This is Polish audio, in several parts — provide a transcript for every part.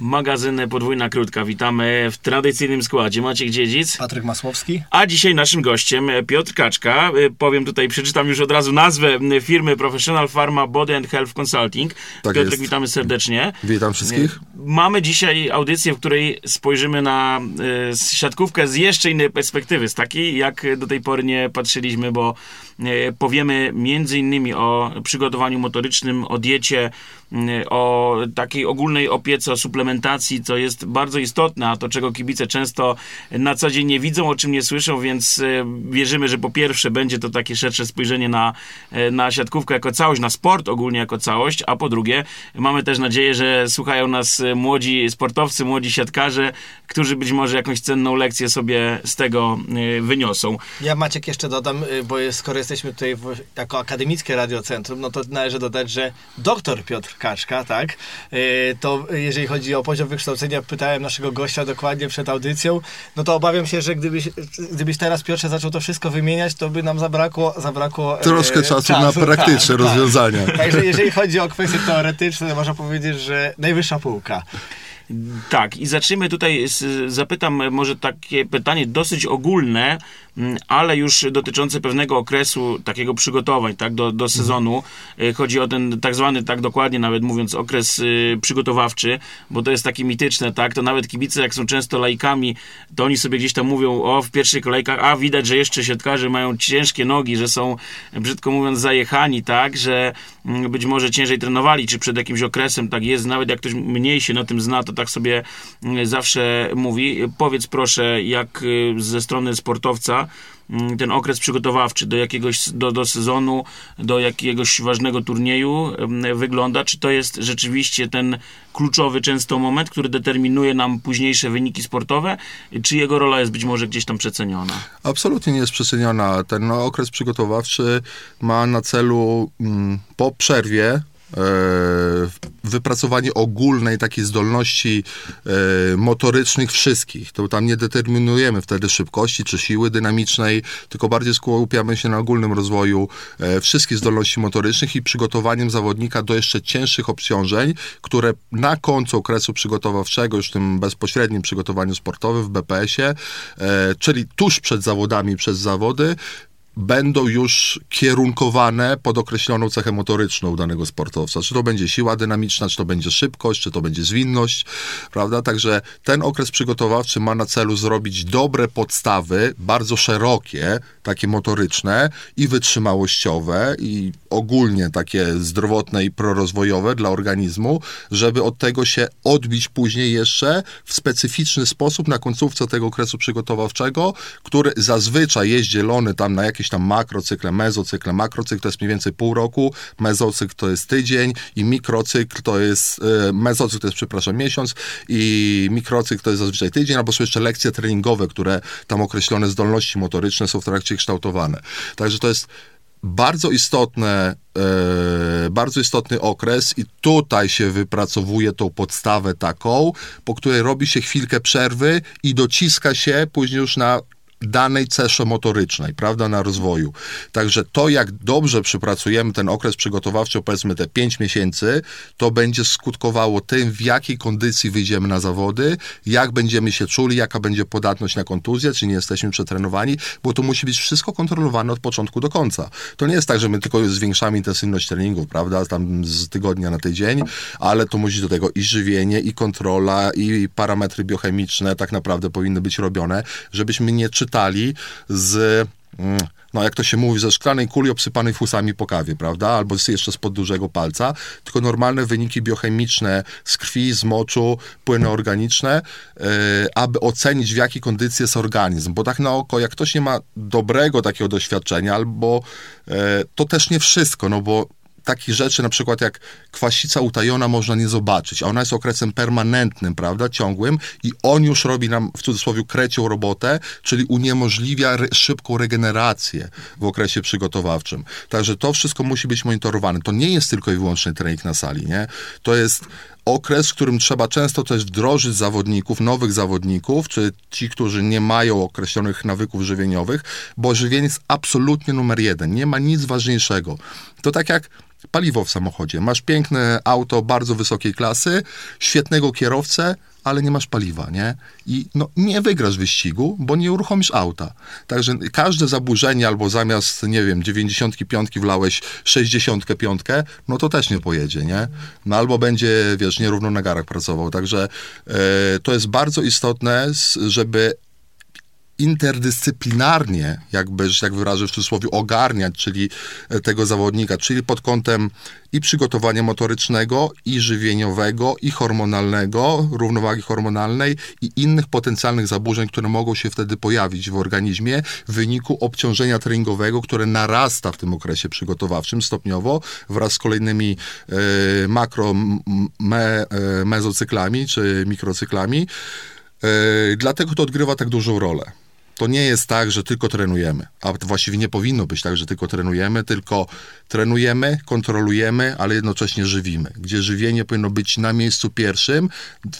Magazyn Podwójna Krótka. Witamy w tradycyjnym składzie. Maciek Dziedzic. Patryk Masłowski. A dzisiaj naszym gościem Piotr Kaczka. Powiem tutaj, przeczytam już od razu nazwę firmy Professional Pharma Body and Health Consulting. Tak Piotrek, jest. witamy serdecznie. Witam wszystkich. Mamy dzisiaj audycję, w której spojrzymy na siatkówkę z jeszcze innej perspektywy, z takiej, jak do tej pory nie patrzyliśmy, bo powiemy między innymi o przygotowaniu motorycznym, o diecie, o takiej ogólnej opiece, o suplementacji, co jest bardzo istotne, a to czego kibice często na co dzień nie widzą, o czym nie słyszą, więc wierzymy, że po pierwsze będzie to takie szersze spojrzenie na, na siatkówkę jako całość, na sport ogólnie jako całość, a po drugie mamy też nadzieję, że słuchają nas młodzi sportowcy, młodzi siatkarze, którzy być może jakąś cenną lekcję sobie z tego wyniosą. Ja Maciek jeszcze dodam, y, bo skoro jesteśmy tutaj w, jako akademickie radiocentrum, no to należy dodać, że doktor Piotr Kaczka, tak, y, to jeżeli chodzi o poziom wykształcenia, pytałem naszego gościa dokładnie przed audycją, no to obawiam się, że gdybyś, gdybyś teraz Piotrze zaczął to wszystko wymieniać, to by nam zabrakło zabrakło troszkę czasu, czasu na praktyczne tak, rozwiązania. Tak. Także jeżeli chodzi o kwestie teoretyczne, to można powiedzieć, że najwyższa półka. Tak, i zacznijmy tutaj, z, zapytam może takie pytanie dosyć ogólne, mm, ale już dotyczące pewnego okresu takiego przygotowań, tak, do, do sezonu. Mhm. Chodzi o ten tak zwany, tak dokładnie nawet mówiąc, okres y, przygotowawczy, bo to jest takie mityczne, tak, to nawet kibice, jak są często lajkami, to oni sobie gdzieś tam mówią, o, w pierwszych kolejkach, a widać, że jeszcze siatkarze mają ciężkie nogi, że są, brzydko mówiąc, zajechani, tak, że mm, być może ciężej trenowali, czy przed jakimś okresem tak jest, nawet jak ktoś mniej się na tym zna, to tak sobie mm, zawsze mówi. Powiedz proszę, jak y, ze strony sportowca mm, ten okres przygotowawczy do jakiegoś do, do sezonu, do jakiegoś ważnego turnieju mm, wygląda? Czy to jest rzeczywiście ten kluczowy często moment, który determinuje nam późniejsze wyniki sportowe? Czy jego rola jest być może gdzieś tam przeceniona? Absolutnie nie jest przeceniona. Ten okres przygotowawczy ma na celu po przerwie wypracowanie ogólnej takiej zdolności e, motorycznych wszystkich. To tam nie determinujemy wtedy szybkości czy siły dynamicznej, tylko bardziej skupiamy się na ogólnym rozwoju e, wszystkich zdolności motorycznych i przygotowaniem zawodnika do jeszcze cięższych obciążeń, które na końcu okresu przygotowawczego, już w tym bezpośrednim przygotowaniu sportowym w BPS-ie, czyli tuż przed zawodami, przez zawody, będą już kierunkowane pod określoną cechę motoryczną danego sportowca. Czy to będzie siła dynamiczna, czy to będzie szybkość, czy to będzie zwinność, prawda? Także ten okres przygotowawczy ma na celu zrobić dobre podstawy, bardzo szerokie, takie motoryczne i wytrzymałościowe i ogólnie takie zdrowotne i prorozwojowe dla organizmu, żeby od tego się odbić później jeszcze w specyficzny sposób na końcówce tego okresu przygotowawczego, który zazwyczaj jest dzielony tam na jakieś tam makrocykle, mezocykle. Makrocykl to jest mniej więcej pół roku, mezocykl to jest tydzień i mikrocykl to jest, e, mezocykl to jest, przepraszam, miesiąc i mikrocykl to jest zazwyczaj tydzień, albo są jeszcze lekcje treningowe, które tam określone zdolności motoryczne są w trakcie kształtowane. Także to jest bardzo istotne, e, bardzo istotny okres i tutaj się wypracowuje tą podstawę taką, po której robi się chwilkę przerwy i dociska się później już na danej cesze motorycznej, prawda, na rozwoju. Także to, jak dobrze przypracujemy ten okres przygotowawczy, powiedzmy te 5 miesięcy, to będzie skutkowało tym, w jakiej kondycji wyjdziemy na zawody, jak będziemy się czuli, jaka będzie podatność na kontuzję, czy nie jesteśmy przetrenowani, bo to musi być wszystko kontrolowane od początku do końca. To nie jest tak, że my tylko zwiększamy intensywność treningów, prawda, tam z tygodnia na tydzień, ale to musi do tego i żywienie, i kontrola, i parametry biochemiczne tak naprawdę powinny być robione, żebyśmy nie czytali czytali z mm, no jak to się mówi, ze szklanej kuli obsypanej fusami po kawie, prawda? Albo jeszcze spod dużego palca, tylko normalne wyniki biochemiczne z krwi, z moczu, płyny organiczne, yy, aby ocenić w jakiej kondycji jest organizm. Bo tak na oko, jak ktoś nie ma dobrego takiego doświadczenia, albo yy, to też nie wszystko, no bo takich rzeczy, na przykład jak kwasica utajona można nie zobaczyć, a ona jest okresem permanentnym, prawda, ciągłym i on już robi nam, w cudzysłowie, krecią robotę, czyli uniemożliwia re szybką regenerację w okresie przygotowawczym. Także to wszystko musi być monitorowane. To nie jest tylko i wyłącznie trening na sali, nie? To jest okres, w którym trzeba często też wdrożyć zawodników, nowych zawodników, czy ci, którzy nie mają określonych nawyków żywieniowych, bo żywienie jest absolutnie numer jeden. Nie ma nic ważniejszego. To tak jak Paliwo w samochodzie. Masz piękne auto bardzo wysokiej klasy, świetnego kierowcę, ale nie masz paliwa, nie? I no, nie wygrasz wyścigu, bo nie uruchomisz auta. Także każde zaburzenie albo zamiast, nie wiem, 95 wlałeś 65, no to też nie pojedzie, nie? No albo będzie, wiesz, nierówno na garach pracował. Także e, to jest bardzo istotne, żeby interdyscyplinarnie, jakby, że tak wyrażę w cudzysłowie, ogarniać, czyli e, tego zawodnika, czyli pod kątem i przygotowania motorycznego, i żywieniowego, i hormonalnego, równowagi hormonalnej i innych potencjalnych zaburzeń, które mogą się wtedy pojawić w organizmie w wyniku obciążenia treningowego, które narasta w tym okresie przygotowawczym stopniowo wraz z kolejnymi e, makro, me, e, mezocyklami czy mikrocyklami. Dlatego to odgrywa tak dużą rolę. To nie jest tak, że tylko trenujemy, a właściwie nie powinno być tak, że tylko trenujemy, tylko trenujemy, kontrolujemy, ale jednocześnie żywimy. Gdzie żywienie powinno być na miejscu pierwszym.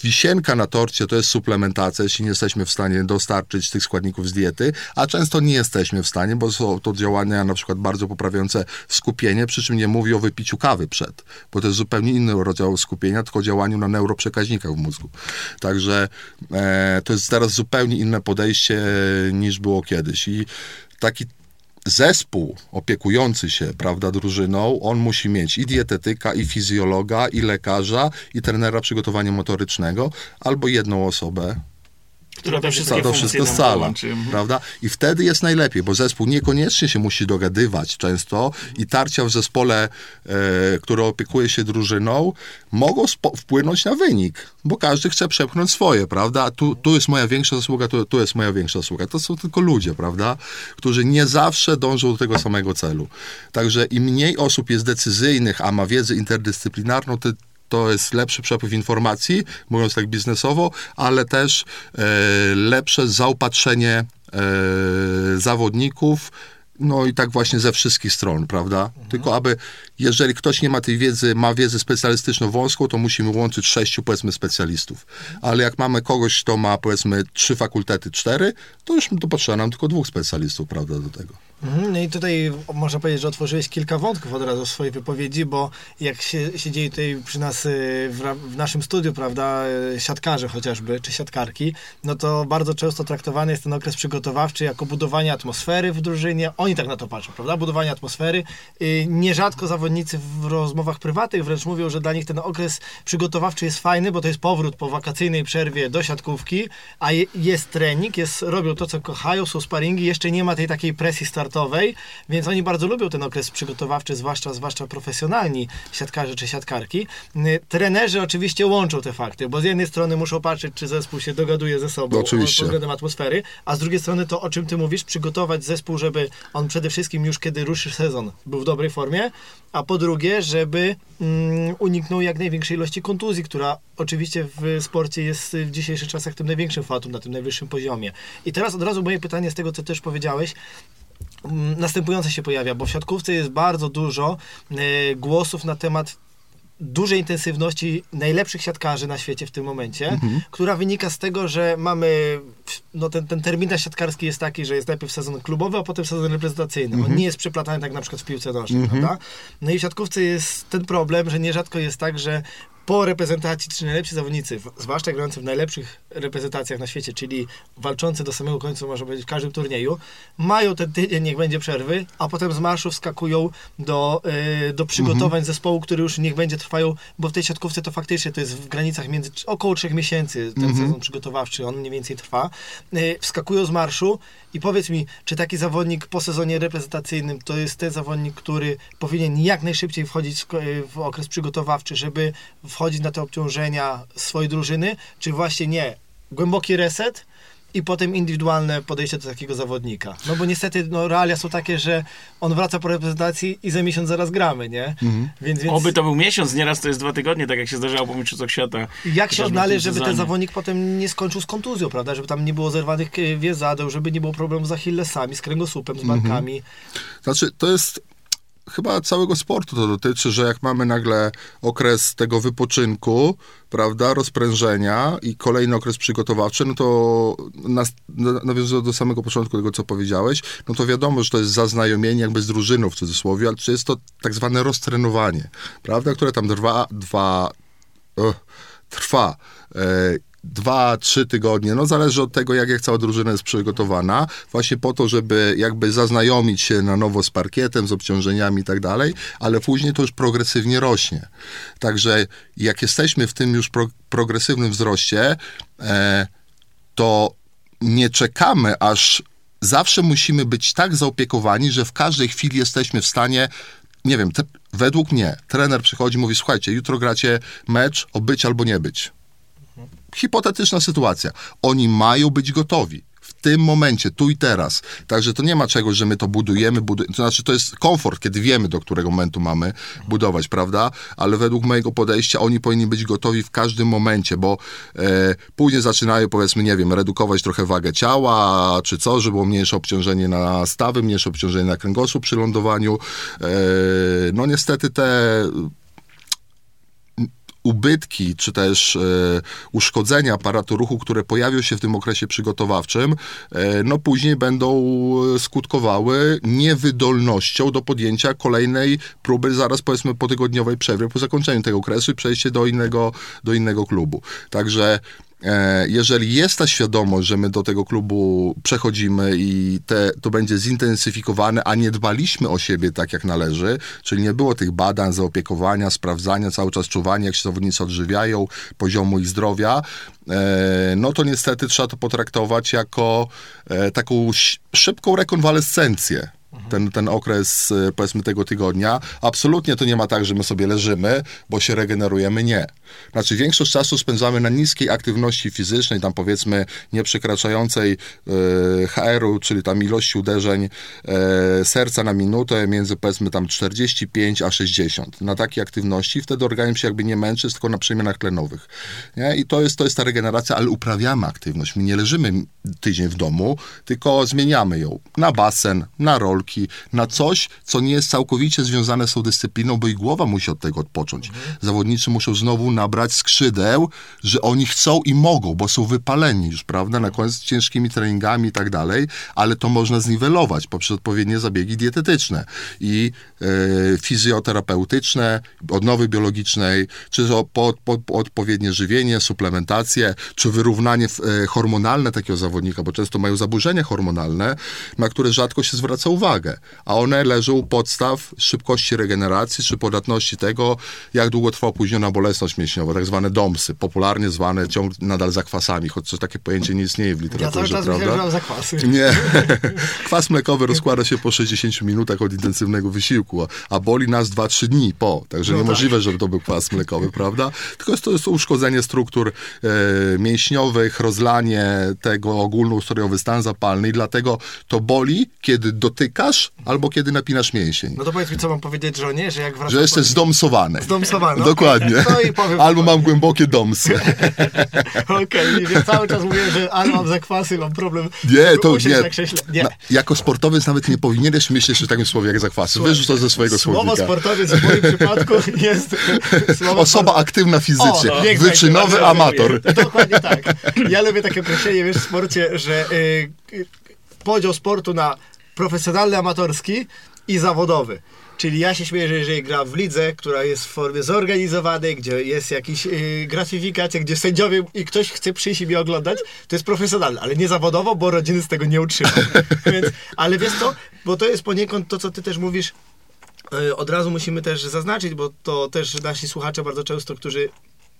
Wisienka na torcie to jest suplementacja, jeśli nie jesteśmy w stanie dostarczyć tych składników z diety, a często nie jesteśmy w stanie, bo są to działania na przykład bardzo poprawiające skupienie, przy czym nie mówię o wypiciu kawy przed, bo to jest zupełnie inny rodzaj skupienia, tylko działaniu na neuroprzekaźnikach w mózgu. Także e, to jest teraz zupełnie inne podejście niż było kiedyś. I taki zespół opiekujący się, prawda, drużyną, on musi mieć i dietetyka, i fizjologa, i lekarza, i trenera przygotowania motorycznego, albo jedną osobę, Która te wszystkie to wszystko scala, połączy. Mhm. prawda? I wtedy jest najlepiej, bo zespół niekoniecznie się musi dogadywać często i tarcia w zespole, e, który opiekuje się drużyną, mogą wpłynąć na wynik, bo każdy chce przepchnąć swoje, prawda? Tu, tu jest moja większa zasługa, tu, tu jest moja większa zasługa. To są tylko ludzie, prawda? Którzy nie zawsze dążą do tego samego celu. Także im mniej osób jest decyzyjnych, a ma wiedzę interdyscyplinarną, ty, to jest lepszy przepływ informacji, mówiąc tak biznesowo, ale też e, lepsze zaopatrzenie e, zawodników, no i tak właśnie ze wszystkich stron, prawda? Tylko aby, jeżeli ktoś nie ma tej wiedzy, ma wiedzę specjalistyczną wąską, to musimy łączyć sześciu, powiedzmy, specjalistów. Ale jak mamy kogoś, kto ma, powiedzmy, trzy fakultety, cztery, to już to potrzeba nam tylko dwóch specjalistów, prawda, do tego. Mhm, No i tutaj można powiedzieć, że otworzyłeś kilka wątków od razu w swojej wypowiedzi, bo jak się, się dzieje tutaj przy nas y, w, w naszym studiu, prawda, y, siatkarze chociażby, czy siatkarki, no to bardzo często traktowany jest ten okres przygotowawczy jako budowanie atmosfery w drużynie. Oni tak na to patrzą, prawda, budowanie atmosfery. Y, Nierzadko zawodnicy w rozmowach prywatnych wręcz mówią, że dla nich ten okres przygotowawczy jest fajny, bo to jest powrót po wakacyjnej przerwie do siatkówki, a je, jest trening, jest, robią to, co kochają, są sparingi, jeszcze nie ma tej takiej presji startowej, więc oni bardzo lubią ten okres przygotowawczy, zwłaszcza, zwłaszcza profesjonalni siatkarze czy siatkarki. Trenerzy oczywiście łączą te fakty, bo z jednej strony muszą patrzeć, czy zespół się dogaduje ze sobą No, oczywiście. pod względem atmosfery, a z drugiej strony to, o czym ty mówisz, przygotować zespół, żeby on przede wszystkim już kiedy ruszy sezon był w dobrej formie, a po drugie, żeby mm, uniknął jak największej ilości kontuzji, która oczywiście w sporcie jest w dzisiejszych czasach tym największym fatum, na tym najwyższym poziomie. I teraz od razu moje pytanie z tego, co też powiedziałeś, mm, następujące się pojawia, bo w siatkówce jest bardzo dużo e, głosów na temat dużej intensywności najlepszych siatkarzy na świecie w tym momencie, która wynika z tego, że mamy, no ten, ten terminarz siatkarski jest taki, że jest najpierw sezon klubowy, a potem sezon reprezentacyjny. On nie jest przeplatany tak na przykład w piłce nożnej, prawda? No i w siatkówce jest ten problem, że nierzadko jest tak, że po reprezentacji trzy najlepsi zawodnicy, zwłaszcza grający w najlepszych reprezentacjach na świecie, czyli walczący do samego końca, można powiedzieć, w każdym turnieju, mają ten tydzień, niech będzie przerwy, a potem z marszu wskakują do, y, do przygotowań zespołu, który już niech będzie trwają, bo w tej siatkówce to faktycznie to jest w granicach między około trzech miesięcy ten sezon przygotowawczy, on mniej więcej trwa. Y, wskakują z marszu i powiedz mi, czy taki zawodnik po sezonie reprezentacyjnym to jest ten zawodnik, który powinien jak najszybciej wchodzić w, w okres przygotowawczy, żeby wchodzić na te obciążenia swojej drużyny, czy właśnie nie? Głęboki reset i potem indywidualne podejście do takiego zawodnika. No bo niestety no, realia są takie, że on wraca po reprezentacji i za miesiąc zaraz gramy, nie? Więc, więc Oby to był miesiąc, nieraz to jest dwa tygodnie, tak jak się zdarzało po Mistrzostwach Świata. jak się odnaleźć, żeby ten zawodnik potem nie skończył z kontuzją, prawda? Żeby tam nie było zerwanych e, więzadeł, żeby nie było problemu z achillesami, z kręgosłupem, z barkami. Znaczy, to jest chyba całego sportu to dotyczy, że jak mamy nagle okres tego wypoczynku, prawda, rozprężenia i kolejny okres przygotowawczy, no to nas, nawiązując do samego początku tego, co powiedziałeś, no to wiadomo, że to jest zaznajomienie jakby z drużyną w cudzysłowie, ale czy jest to tak zwane roztrenowanie, prawda, które tam trwa, dwa, trwa. Dwa, trzy tygodnie, no zależy od tego, jak, jak cała drużyna jest przygotowana, właśnie po to, żeby jakby zaznajomić się na nowo z parkietem, z obciążeniami i tak dalej, ale później to już progresywnie rośnie. Także jak jesteśmy w tym już pro, progresywnym wzroście, e, to nie czekamy, aż zawsze musimy być tak zaopiekowani, że w każdej chwili jesteśmy w stanie nie wiem, te, według mnie trener przychodzi i mówi, słuchajcie, jutro gracie mecz o być albo nie być hipotetyczna sytuacja. Oni mają być gotowi w tym momencie, tu i teraz. Także to nie ma czegoś, że my to budujemy, budu... to znaczy to jest komfort, kiedy wiemy, do którego momentu mamy budować, prawda? Ale według mojego podejścia oni powinni być gotowi w każdym momencie, bo e, później zaczynają, powiedzmy, nie wiem, redukować trochę wagę ciała, czy co, żeby było mniejsze obciążenie na stawy, mniejsze obciążenie na kręgosłup przy lądowaniu. E, no niestety te ubytki, czy też e, uszkodzenia aparatu ruchu, które pojawią się w tym okresie przygotowawczym, e, no później będą skutkowały niewydolnością do podjęcia kolejnej próby zaraz powiedzmy po tygodniowej przerwie, po zakończeniu tego okresu i przejście do innego, do innego klubu. Także E, jeżeli jest ta świadomość, że my do tego klubu przechodzimy i te, to będzie zintensyfikowane, a nie dbaliśmy o siebie tak jak należy, czyli nie było tych badań, zaopiekowania, sprawdzania, cały czas czuwania, jak się zawodnicy odżywiają, poziomu ich zdrowia, e, no to niestety trzeba to potraktować jako e, taką szybką rekonwalescencję ten, ten okres, e, powiedzmy, tego tygodnia. Absolutnie to nie ma tak, że my sobie leżymy, bo się regenerujemy. Nie. Znaczy, większość czasu spędzamy na niskiej aktywności fizycznej, tam powiedzmy, nie przekraczającej e, HR-u, czyli tam ilości uderzeń e, serca na minutę, między powiedzmy tam 45 a 60. Na takiej aktywności wtedy organizm się jakby nie męczy, tylko na przemianach tlenowych. Nie? I to jest, to jest ta regeneracja, ale uprawiamy aktywność. My nie leżymy tydzień w domu, tylko zmieniamy ją na basen, na na coś, co nie jest całkowicie związane z tą dyscypliną, bo i głowa musi od tego odpocząć. Mhm. Zawodnicy muszą znowu nabrać skrzydeł, że oni chcą i mogą, bo są wypaleni już, prawda, na koniec ciężkimi treningami i tak dalej, ale to można zniwelować poprzez odpowiednie zabiegi dietetyczne i e, fizjoterapeutyczne, odnowy biologicznej, czy po, po, po odpowiednie żywienie, suplementację, czy wyrównanie e, hormonalne takiego zawodnika, bo często mają zaburzenia hormonalne, na które rzadko się zwraca uwagę a one leżą u podstaw szybkości regeneracji czy podatności tego, jak długo trwa opóźniona bolesność mięśniowa, tak zwane DOMSy, popularnie zwane ciąg nadal zakwasami, choć takie pojęcie nie istnieje w literaturze, ja cały czas prawda? Zakwasy. Nie. Kwas mlekowy rozkłada się po 60 minutach od intensywnego wysiłku, a boli nas 2-3 dni po, także no niemożliwe, tak. żeby to był kwas mlekowy, prawda? Tylko jest to jest uszkodzenie struktur e, mięśniowych, rozlanie tego ogólnoustrojowy stan zapalny i dlatego to boli, kiedy albo kiedy napinasz mięsień. No to powiedz mi, co mam powiedzieć żonie, że jak wracam... Że jesteś zdomsowany. Zdomsowany. Dokładnie. No i powiem... Albo mam głębokie domsy. Okej, okay, cały czas mówię, że albo mam zakwasy, mam problem. Nie, to nie. nie. Na, jako sportowiec nawet nie powinieneś myśleć o takim słowie jak zakwasy. Słuchaj, Wyrzuć to ze swojego słownika. Słowo sportowiec w moim przypadku jest... Osoba aktywna fizycznie. O, wyczynowy amator. Dokładnie tak. Ja lubię takie określenie, wiesz, w sporcie, że... Yy, podział sportu na profesjonalny, amatorski i zawodowy. Czyli ja się śmieję, że jeżeli gra w lidze, która jest w formie zorganizowanej, gdzie jest jakaś yy, gratyfikacja, gdzie sędziowie i ktoś chce przyjść i mnie oglądać, to jest profesjonalne, ale nie zawodowo, bo rodziny z tego nie utrzymają. Więc, ale wiesz to, bo to jest poniekąd to, co ty też mówisz, yy, od razu musimy też zaznaczyć, bo to też nasi słuchacze bardzo często, którzy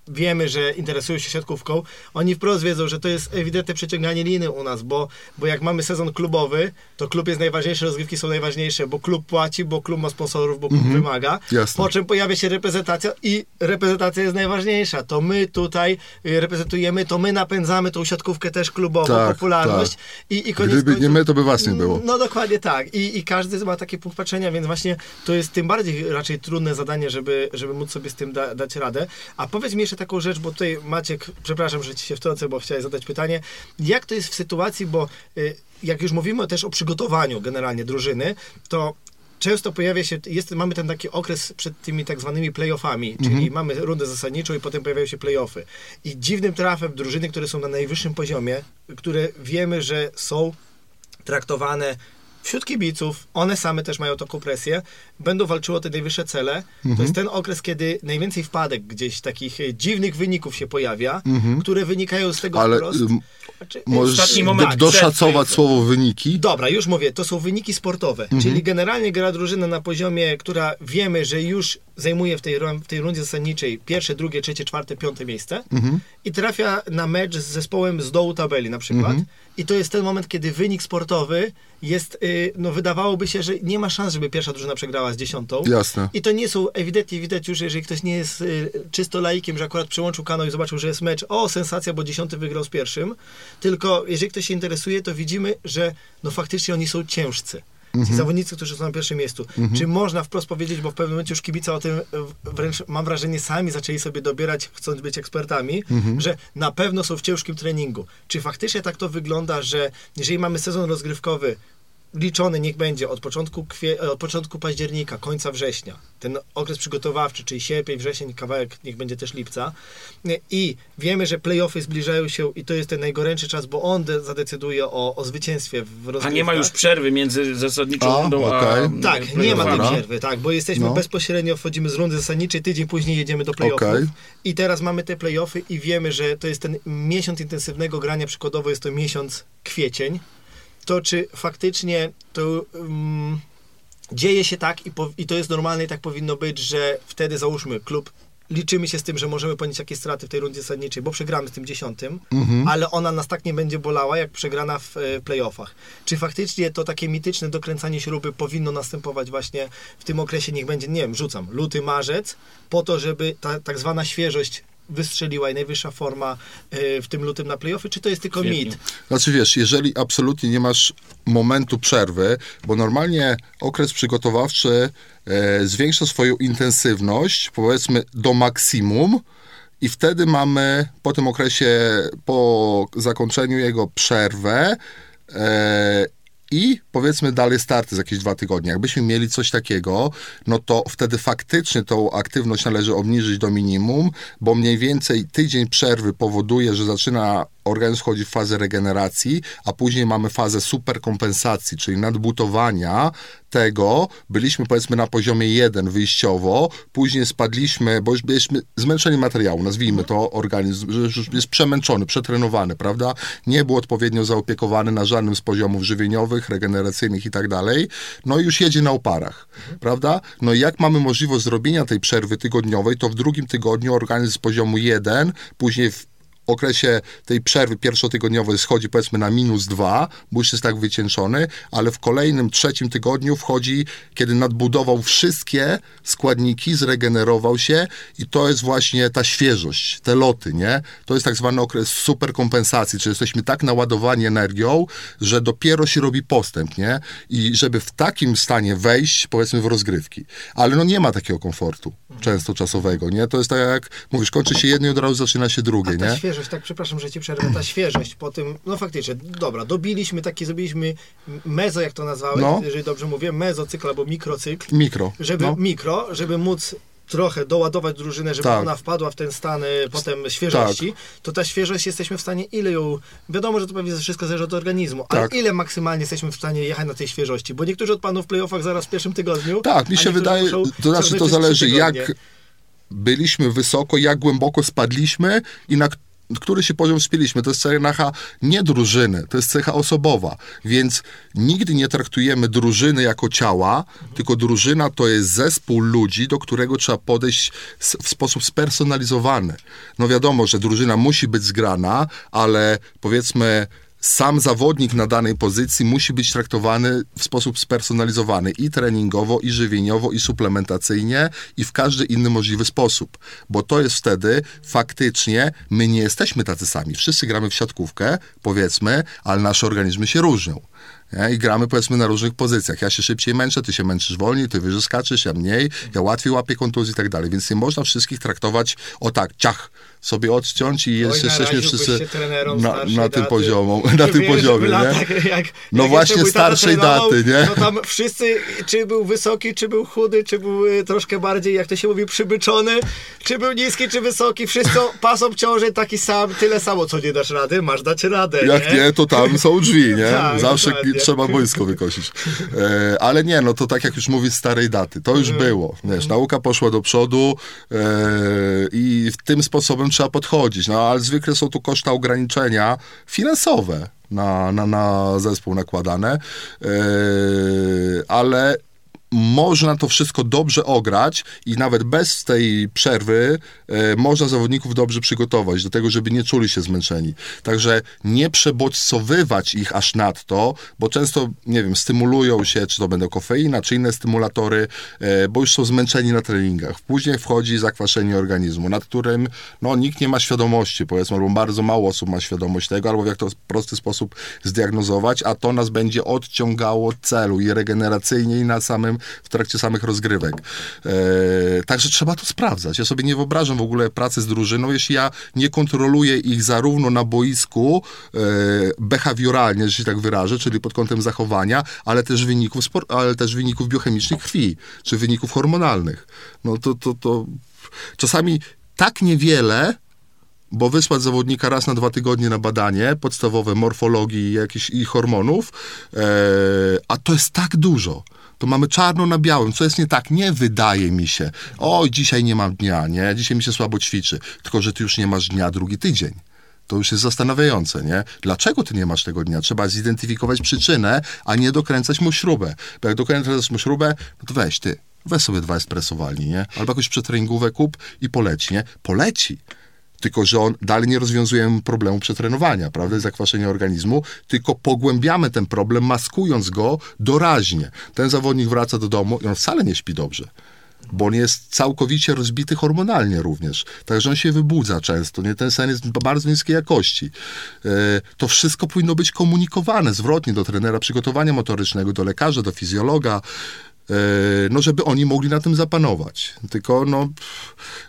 wiemy, że interesują się siatkówką, oni wprost wiedzą, że to jest ewidentne przeciąganie liny u nas, bo, bo jak mamy sezon klubowy, to klub jest najważniejszy, rozgrywki są najważniejsze, bo klub płaci, bo klub ma sponsorów, bo klub -hmm. wymaga. Jasne. Po czym pojawia się reprezentacja i reprezentacja jest najważniejsza. To my tutaj y, reprezentujemy, to my napędzamy tą siatkówkę też klubową, tak, popularność. Tak. I, i koniec Gdyby nie my, to by was nie było. No dokładnie tak. I, I każdy ma taki punkt patrzenia, więc właśnie to jest tym bardziej raczej trudne zadanie, żeby, żeby móc sobie z tym da, dać radę. A powiedz mi jeszcze taką rzecz, bo tutaj Maciek, przepraszam, że ci się wtrącę, bo chciałem zadać pytanie. Jak to jest w sytuacji, bo y, jak już mówimy też o przygotowaniu generalnie drużyny, to często pojawia się, jest, mamy ten taki okres przed tymi tak zwanymi playoffami, czyli Mhm. mamy rundę zasadniczą i potem pojawiają się playoffy. I dziwnym trafem drużyny, które są na najwyższym poziomie, które wiemy, że są traktowane wśród kibiców, one same też mają taką presję, będą walczyły o te najwyższe cele. Mhm. To jest ten okres, kiedy najwięcej wpadek gdzieś, takich e, dziwnych wyników się pojawia, które wynikają z tego Mhm. Ale wprost... ym, Znaczy, możesz moment doszacować słowo wyniki? Dobra, już mówię, to są wyniki sportowe, Mhm. czyli generalnie gra drużyna na poziomie, która wiemy, że już zajmuje w tej, w tej rundzie zasadniczej pierwsze, drugie, trzecie, czwarte, piąte miejsce Mhm. i trafia na mecz z zespołem z dołu tabeli na przykład Mhm. I to jest ten moment, kiedy wynik sportowy jest, y, no wydawałoby się, że nie ma szans, żeby pierwsza drużyna przegrała z dziesiątą. Jasne. I to nie są, ewidentnie widać już, jeżeli ktoś nie jest y, czysto laikiem, że akurat przełączył kanał i zobaczył, że jest mecz, o sensacja, bo dziesiąty wygrał z pierwszym, tylko jeżeli ktoś się interesuje, to widzimy, że no faktycznie oni są ciężcy. Ci zawodnicy, którzy są na pierwszym miejscu. Czy można wprost powiedzieć, bo w pewnym momencie już kibice o tym y, wręcz mam wrażenie sami zaczęli sobie dobierać, chcąc być ekspertami, że na pewno są w ciężkim treningu. Czy faktycznie tak to wygląda, że jeżeli mamy sezon rozgrywkowy liczony niech będzie od początku, kwie, od początku października, końca września, ten okres przygotowawczy, czyli sierpień, wrzesień, kawałek niech będzie też lipca i wiemy, że playoffy zbliżają się i to jest ten najgorętszy czas, bo on de- zadecyduje o, o zwycięstwie w A rozgrywkach. nie ma już przerwy między zasadniczą A, rundą a... Tak, nie ma tej przerwy, tak, bo jesteśmy No. bezpośrednio, wchodzimy z rundy zasadniczej, tydzień później jedziemy do playoffów Okej. i teraz mamy te playoffy i wiemy, że to jest ten miesiąc intensywnego grania, przykładowo jest to miesiąc kwiecień, to czy faktycznie to um, dzieje się tak i, po, i to jest normalne i tak powinno być, że wtedy załóżmy klub liczymy się z tym, że możemy ponieść jakieś straty w tej rundzie zasadniczej, bo przegramy z tym dziesiątym, ale ona nas tak nie będzie bolała, jak przegrana w e, playoffach. Czy faktycznie to takie mityczne dokręcanie śruby powinno następować właśnie w tym okresie, niech będzie, nie wiem, rzucam, luty, marzec, po to, żeby ta tak zwana świeżość wystrzeliła i najwyższa forma e, w tym lutym na playoffy, czy to jest tylko Świetnie. mit? Znaczy wiesz, jeżeli absolutnie nie masz momentu przerwy, bo normalnie okres przygotowawczy e, zwiększa swoją intensywność, powiedzmy do maksimum, i wtedy mamy po tym okresie, po zakończeniu jego przerwę e, i powiedzmy dalej starty za jakieś dwa tygodnie. Jakbyśmy mieli coś takiego, no to wtedy faktycznie tą aktywność należy obniżyć do minimum, bo mniej więcej tydzień przerwy powoduje, że zaczyna organizm wchodzi w fazę regeneracji, a później mamy fazę superkompensacji, czyli nadbutowania tego. Byliśmy powiedzmy na poziomie 1 wyjściowo, później spadliśmy, bo już byliśmy zmęczeni materiału, nazwijmy to organizm, już jest przemęczony, przetrenowany, prawda? Nie był odpowiednio zaopiekowany na żadnym z poziomów żywieniowych, regeneracyjnych i tak dalej. No i już jedzie na oparach, prawda? No i jak mamy możliwość zrobienia tej przerwy tygodniowej, to w drugim tygodniu organizm z poziomu 1, później w okresie tej przerwy pierwszotygodniowej schodzi powiedzmy na minus dwa, bo już jest tak wycieńczony, ale w kolejnym, trzecim tygodniu wchodzi, kiedy nadbudował wszystkie składniki, zregenerował się i to jest właśnie ta świeżość, te loty, nie? To jest tak zwany okres superkompensacji, czyli jesteśmy tak naładowani energią, że dopiero się robi postęp, nie? I żeby w takim stanie wejść, powiedzmy, w rozgrywki. Ale no nie ma takiego komfortu często czasowego, nie? To jest tak jak, mówisz, kończy się jedno i od razu zaczyna się drugie, nie? Świeżość, tak przepraszam, że ci przerwę, ta świeżość po tym, no faktycznie, dobra, dobiliśmy taki, zrobiliśmy mezo, jak to nazwałeś, No. jeżeli dobrze mówię, mezocykl albo mikrocykl, Mikro. żeby no. mikro, żeby móc trochę doładować drużynę, żeby Tak. ona wpadła w ten stan y, potem świeżości, to ta świeżość jesteśmy w stanie, ile ją, wiadomo, że to pewnie wszystko zależy od organizmu, ale Tak. ile maksymalnie jesteśmy w stanie jechać na tej świeżości, bo niektórzy odpadną w playoffach zaraz w pierwszym tygodniu. Tak, mi się wydaje, to znaczy to zależy jak byliśmy wysoko, jak głęboko spadliśmy i na który się poziom spieliśmy. To jest cecha nie drużyny, to jest cecha osobowa, więc nigdy nie traktujemy drużyny jako ciała, tylko drużyna to jest zespół ludzi, do którego trzeba podejść w sposób spersonalizowany. No wiadomo, że drużyna musi być zgrana, ale powiedzmy sam zawodnik na danej pozycji musi być traktowany w sposób spersonalizowany i treningowo, i żywieniowo, i suplementacyjnie, i w każdy inny możliwy sposób. Bo to jest wtedy faktycznie, my nie jesteśmy tacy sami. Wszyscy gramy w siatkówkę, powiedzmy, ale nasze organizmy się różnią. Nie? I gramy powiedzmy na różnych pozycjach. Ja się szybciej męczę, ty się męczysz wolniej, ty wyżej skaczesz, ja mniej, ja łatwiej łapię kontuzji i tak dalej. Więc nie można wszystkich traktować o tak, ciach, sobie odciąć i jest, jesteśmy wszyscy na, na tym poziomie, na tym poziomie, nie? Latach, jak, no jak właśnie starszej daty, nie? No tam wszyscy, czy był wysoki, czy był chudy, czy był y, troszkę bardziej, jak to się mówi, przybyczony, czy był niski, czy wysoki, wszyscy pas obciążeń taki sam, tyle samo, co nie dasz rady, masz dać radę, Jak nie, nie to tam są drzwi, nie? Tak, Zawsze dokładnie. trzeba boisko wykosić. E, ale nie, no to tak jak już mówię, starej daty, to już Mhm. było, wiesz, nauka poszła do przodu e, i w tym sposobem trzeba podchodzić, no ale zwykle są tu koszta ograniczenia finansowe na, na, na zespół nakładane, e, ale można to wszystko dobrze ograć i nawet bez tej przerwy e, można zawodników dobrze przygotować do tego, żeby nie czuli się zmęczeni. Także nie przebodźcowywać ich aż nadto, bo często, nie wiem, stymulują się, czy to będą kofeina, czy inne stymulatory, e, bo już są zmęczeni na treningach. Później wchodzi zakwaszenie organizmu, nad którym no, nikt nie ma świadomości, powiedzmy, albo bardzo mało osób ma świadomość tego, albo w jak to w prosty sposób zdiagnozować, a to nas będzie odciągało od celu i regeneracyjnie, i na samym w trakcie samych rozgrywek. E, także trzeba to sprawdzać. Ja sobie nie wyobrażam w ogóle pracy z drużyną, jeśli ja nie kontroluję ich zarówno na boisku e, behawioralnie, że się tak wyrażę, czyli pod kątem zachowania, ale też wyników, ale też wyników biochemicznych krwi, czy wyników hormonalnych. No to, to, to czasami tak niewiele, bo wysłać zawodnika raz na dwa tygodnie na badanie podstawowe morfologii jakichś i hormonów, e, a to jest tak dużo. To mamy czarno na białym. Co jest nie tak? Nie wydaje mi się. Oj, dzisiaj nie mam dnia, nie? Dzisiaj mi się słabo ćwiczy. Tylko, że ty już nie masz dnia drugi tydzień. To już jest zastanawiające, nie? Dlaczego ty nie masz tego dnia? Trzeba zidentyfikować przyczynę, a nie dokręcać mu śrubę. Bo jak dokręcasz mu śrubę, no to weź ty, weź sobie dwa espresso walnij, nie? Albo jakąś przetreningówę kup i poleci, nie? Poleci. Tylko, że on dalej nie rozwiązuje problemu przetrenowania, prawda, zakwaszenia organizmu, tylko pogłębiamy ten problem, maskując go doraźnie. Ten zawodnik wraca do domu i on wcale nie śpi dobrze bo on jest całkowicie rozbity hormonalnie również. Także on się wybudza często, nie? ten sen jest bardzo niskiej jakości. E, to wszystko powinno być komunikowane zwrotnie do trenera przygotowania motorycznego, do lekarza, do fizjologa, e, no żeby oni mogli na tym zapanować. Tylko no,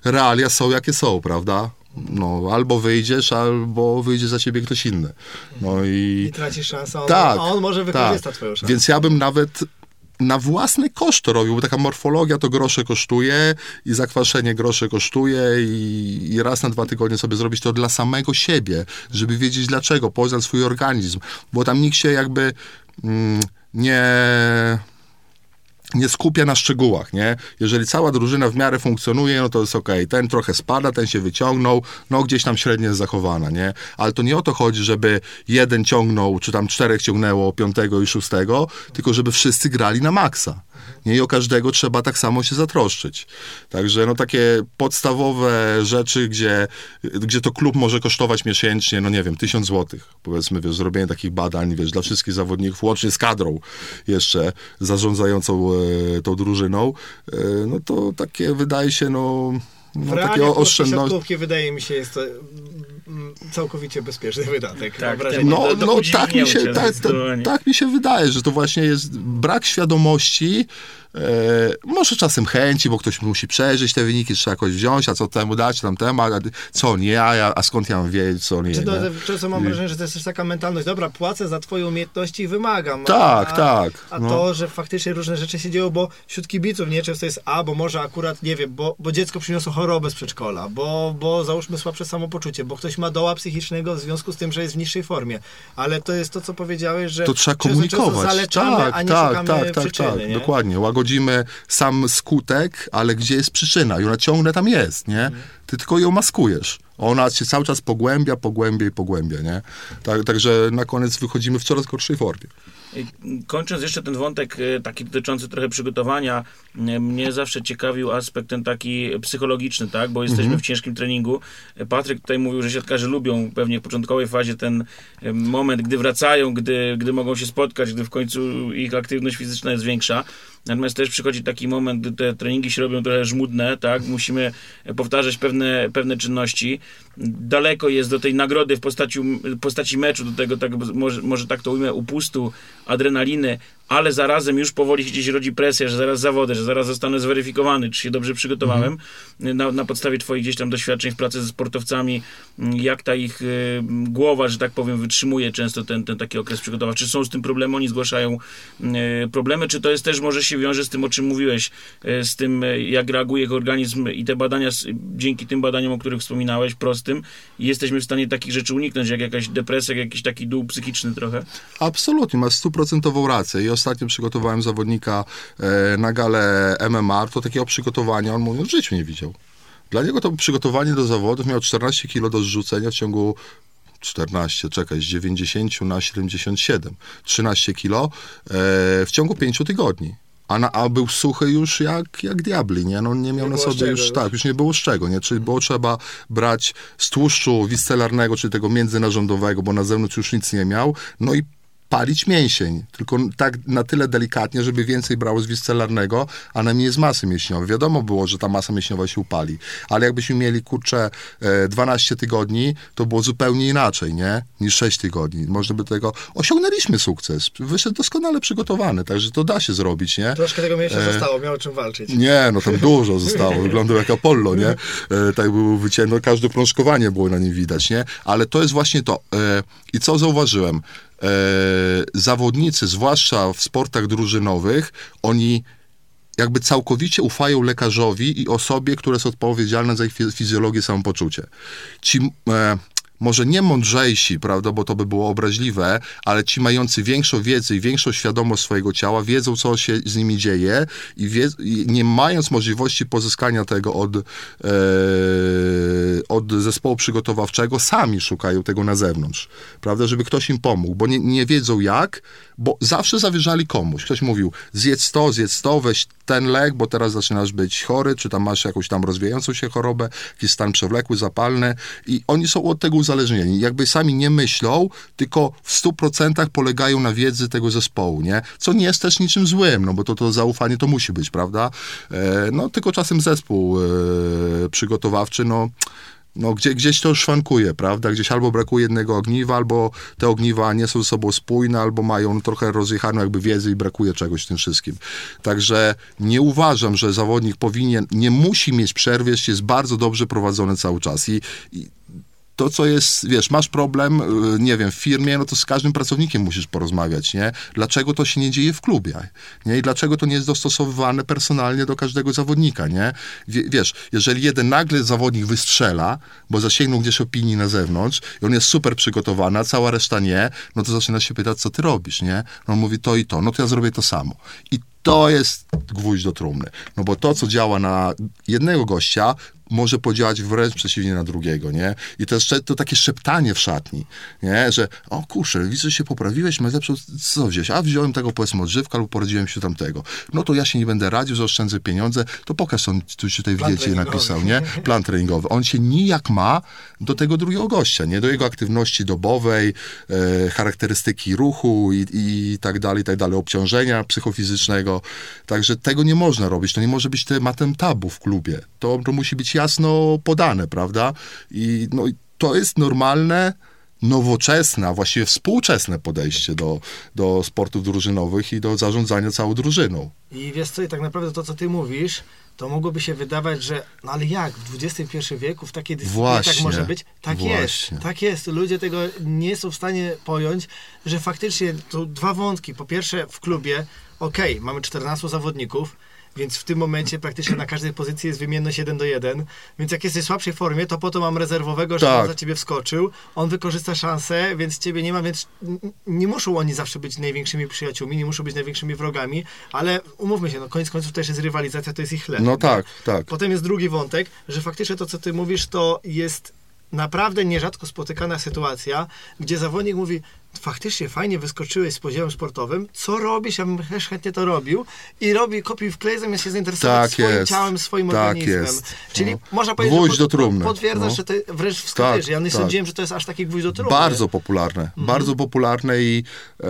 realia są jakie są, prawda? No, albo wyjdziesz, albo wyjdzie za ciebie ktoś inny. No i... I tracisz szansę, a on, Tak, a on może wykorzysta tak. twoją szansę. Więc ja bym nawet na własny koszt to robił, bo taka morfologia to grosze kosztuje i zakwaszenie grosze kosztuje i, i raz na dwa tygodnie sobie zrobić to dla samego siebie, żeby wiedzieć dlaczego, poznać swój organizm, bo tam nikt się jakby mm, nie nie skupia na szczegółach, nie? Jeżeli cała drużyna w miarę funkcjonuje, no to jest okej. Ten trochę spada, ten się wyciągnął, no gdzieś tam średnio jest zachowana, nie? Ale to nie o to chodzi, żeby jeden ciągnął, czy tam czterech ciągnęło piątego i szóstego, tylko żeby wszyscy grali na maksa. Nie i o każdego trzeba tak samo się zatroszczyć. Także no takie podstawowe rzeczy, gdzie, gdzie to klub może kosztować miesięcznie, no nie wiem, tysiąc złotych. Powiedzmy, wiesz, zrobienie takich badań, wiesz, dla wszystkich zawodników, łącznie z kadrą jeszcze zarządzającą e, tą drużyną, e, no to takie wydaje się, no, W no takie realiach polskiej oszczędności. wydaje mi się jest to całkowicie bezpieczny wydatek. Tak, wrażenie. No, Do- do no tak, mi się, tak, tak, tak mi się wydaje, że to właśnie jest brak świadomości, może czasem chęci, bo ktoś musi przejrzeć te wyniki, trzeba jakoś wziąć, a co temu dać, tam temu, a co nie, a, ja- a skąd ja mam wiedzieć, co nie. Czy to, nie? często mam wrażenie, że to jest też taka mentalność, dobra, płacę za twoje umiejętności i wymagam. Tak, a, tak, A no. to, że faktycznie różne rzeczy się dzieją, bo wśród kibiców nie często jest, a, bo może akurat, nie wiem, bo, bo dziecko przyniosło chorobę z przedszkola, bo, bo załóżmy słabsze samopoczucie, bo ktoś ma doła psychicznego w związku z tym, że jest w niższej formie. Ale to jest to, co powiedziałeś, że To trzeba często- często komunikować. zaleczamy, tak, a nie tak, tak, tak, przyczyny, tak, nie? dokładnie. Łagodzimy sam skutek, ale gdzie jest przyczyna? I ona ciągle tam jest, nie? Mhm. Ty tylko ją maskujesz. Ona się cały czas pogłębia, pogłębia i pogłębia, nie? Tak, także na koniec wychodzimy w coraz gorszej formie. Kończąc jeszcze ten wątek e, taki dotyczący trochę przygotowania, mnie zawsze ciekawił aspekt ten taki psychologiczny, tak, bo jesteśmy w ciężkim treningu. Patryk tutaj mówił, że siatkarze lubią pewnie w początkowej fazie ten e, moment, gdy wracają, gdy, gdy mogą się spotkać, gdy w końcu ich aktywność fizyczna jest większa. Natomiast też przychodzi taki moment, gdy te treningi się robią trochę żmudne, tak, musimy powtarzać pewne, pewne czynności. Daleko jest do tej nagrody w postaci, postaci meczu, do tego, tak, może, może tak to ujmę, upustu, adrenaliny, ale zarazem już powoli gdzieś rodzi presja, że zaraz zawodę, że zaraz zostanę zweryfikowany, czy się dobrze przygotowałem Mhm. na, na podstawie twoich gdzieś tam doświadczeń w pracy ze sportowcami, jak ta ich y, głowa, że tak powiem, wytrzymuje często ten, ten taki okres przygotowawczy. Czy są z tym problemy, oni zgłaszają y, problemy, czy to jest też, może się wiąże z tym, o czym mówiłeś, y, z tym, y, jak reaguje ich organizm i te badania, dzięki tym badaniom, o których wspominałeś, prostym, jesteśmy w stanie takich rzeczy uniknąć, jak jakaś depresja, jak jakiś taki dół psychiczny trochę. Absolutnie, masz stuprocentową rację. I ostatnio przygotowałem zawodnika e, na galę MMA, to takiego przygotowania on mówi, w życiu nie widział. Dla niego to przygotowanie do zawodów miał 14 kilo do zrzucenia w ciągu 14, czekaj, z 90 na 77, 13 kilo e, w ciągu 5 tygodni. A, na, a był suchy już jak, jak diabli, nie? No nie miał Nie na sobie już, już. tak, już nie było z czego, nie? Czyli było trzeba brać z tłuszczu wiscelarnego, czyli tego międzynarządowego, bo na zewnątrz już nic nie miał, no i palić mięsień, tylko tak na tyle delikatnie, żeby więcej brało z wiscelarnego, a najmniej z masy mięśniowej. Wiadomo było, że ta masa mięśniowa się upali, ale jakbyśmy mieli, kurczę, e, 12 tygodni, to było zupełnie inaczej, nie? Niż 6 tygodni. Można by tego... Osiągnęliśmy sukces. Wyszedł doskonale przygotowany, także to da się zrobić, nie? Troszkę tego mięśnia zostało, miał o czym walczyć. Nie, no tam dużo zostało. Wyglądał jak Apollo, nie? E, tak był wycięty, no, każde prążkowanie było na nim widać, nie? Ale to jest właśnie to. E, I co zauważyłem? E, zawodnicy, zwłaszcza w sportach drużynowych, oni jakby całkowicie ufają lekarzowi i osobie, która jest odpowiedzialna za ich fi- fizjologię, samopoczucie. Ci e, może nie mądrzejsi, prawda, bo to by było obraźliwe, ale ci mający większą wiedzę i większą świadomość swojego ciała, wiedzą, co się z nimi dzieje i, wie, i nie mając możliwości pozyskania tego od, e, od zespołu przygotowawczego, sami szukają tego na zewnątrz, prawda, żeby ktoś im pomógł, bo nie, nie wiedzą jak, bo zawsze zawierzali komuś. Ktoś mówił, zjedz to, zjedz to, weź ten lek, bo teraz zaczynasz być chory, czy tam masz jakąś tam rozwijającą się chorobę, jakiś stan przewlekły, zapalny i oni są od tego uzależnieni. Jakby sami nie myślą, tylko w 100% polegają na wiedzy tego zespołu, nie? Co nie jest też niczym złym, no bo to, to zaufanie to musi być, prawda? E, no tylko czasem zespół e, przygotowawczy, no no, gdzie, gdzieś to szwankuje, prawda? Gdzieś albo brakuje jednego ogniwa, albo te ogniwa nie są ze sobą spójne, albo mają trochę rozjechaną jakby wiedzę i brakuje czegoś w tym wszystkim. Także nie uważam, że zawodnik powinien, nie musi mieć przerwy, jeśli jest bardzo dobrze prowadzony cały czas. I, i to, co jest, wiesz, masz problem, y, nie wiem, w firmie, no to z każdym pracownikiem musisz porozmawiać, nie? Dlaczego to się nie dzieje w klubie, nie? I dlaczego to nie jest dostosowywane personalnie do każdego zawodnika, nie? Wie, wiesz, jeżeli jeden nagle zawodnik wystrzela, bo zasięgnął gdzieś opinii na zewnątrz i on jest super przygotowany, a cała reszta nie, no to zaczyna się pytać, co ty robisz, nie? No on mówi to i to, no to ja zrobię to samo. I to jest gwóźdź do trumny. No bo to, co działa na jednego gościa, może podziałać wręcz przeciwnie na drugiego, nie? I to to takie szeptanie w szatni, nie? Że, o kurczę, widzę, że się poprawiłeś, masz lepszą, co wziąłeś? A wziąłem tego, powiedzmy, odżywka albo poradziłem się tamtego. No to ja się nie będę radził, że oszczędzę pieniądze, to pokaż, co on tu ci tutaj w diecie napisał, nie? Plan treningowy. On się nijak ma do tego drugiego gościa, nie? Do jego aktywności dobowej, e, charakterystyki ruchu i, i tak dalej, i tak dalej, obciążenia psychofizycznego. Także tego nie można robić. To nie może być tematem tabu w klubie. To, to musi być jasno podane, prawda? I no, i to jest normalne, nowoczesne, a właściwie współczesne podejście do, do sportów drużynowych i do zarządzania całą drużyną. I wiesz co, i tak naprawdę to, co ty mówisz, to mogłoby się wydawać, że no ale jak, w XXI wieku w takiej dyscyplinie tak może być? Tak właśnie. jest, tak jest. Ludzie tego nie są w stanie pojąć, że faktycznie to dwa wątki. Po pierwsze w klubie, okej, mamy 14 zawodników, więc w tym momencie praktycznie na każdej pozycji jest wymienność 1 do 1, więc jak jesteś w słabszej formie, to po to mam rezerwowego, żeby Tak. on za ciebie wskoczył, on wykorzysta szansę, więc ciebie nie ma, więc nie muszą oni zawsze być największymi przyjaciółmi, nie muszą być największymi wrogami, ale umówmy się, no koniec końców też jest rywalizacja, to jest ich chleb. No tak, tak. Potem jest drugi wątek, że faktycznie to, co ty mówisz, to jest naprawdę nierzadko spotykana sytuacja, gdzie zawodnik mówi, faktycznie fajnie wyskoczyłeś z poziomem sportowym, co robisz, ja bym też chętnie to robił i robi kopiuj w klej, zamiast się zainteresować Tak swoim jest. ciałem, swoim Tak organizmem. jest. Czyli No. można powiedzieć, Gwóźdź że do trumny. potwierdzasz, No. że ty wręcz wskazujesz. Tak, ja nie tak. sądziłem, że to jest aż taki gwóźdź do trumny. Bardzo popularne, bardzo popularne i e,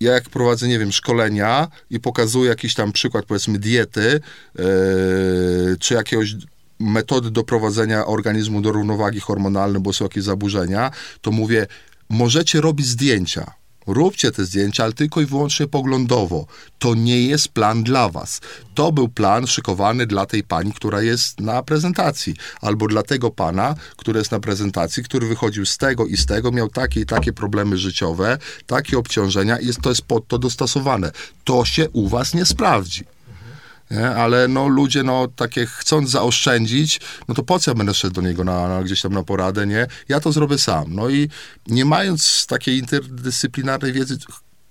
ja jak prowadzę, nie wiem, szkolenia i pokazuję jakiś tam przykład, powiedzmy, diety, yy, czy jakiegoś metody doprowadzenia organizmu do równowagi hormonalnej, bo są jakieś zaburzenia, to mówię, możecie robić zdjęcia. Róbcie te zdjęcia, ale tylko i wyłącznie poglądowo. To nie jest plan dla was. To był plan szykowany dla tej pani, która jest na prezentacji, albo dla tego pana, który jest na prezentacji, który wychodził z tego i z tego, miał takie i takie problemy życiowe, takie obciążenia i to jest pod to dostosowane. To się u was nie sprawdzi. Nie? Ale no, ludzie, no, takie chcąc zaoszczędzić, no to po co ja będę szedł do niego na, na, gdzieś tam na poradę, nie? Ja to zrobię sam. No i nie mając takiej interdyscyplinarnej wiedzy,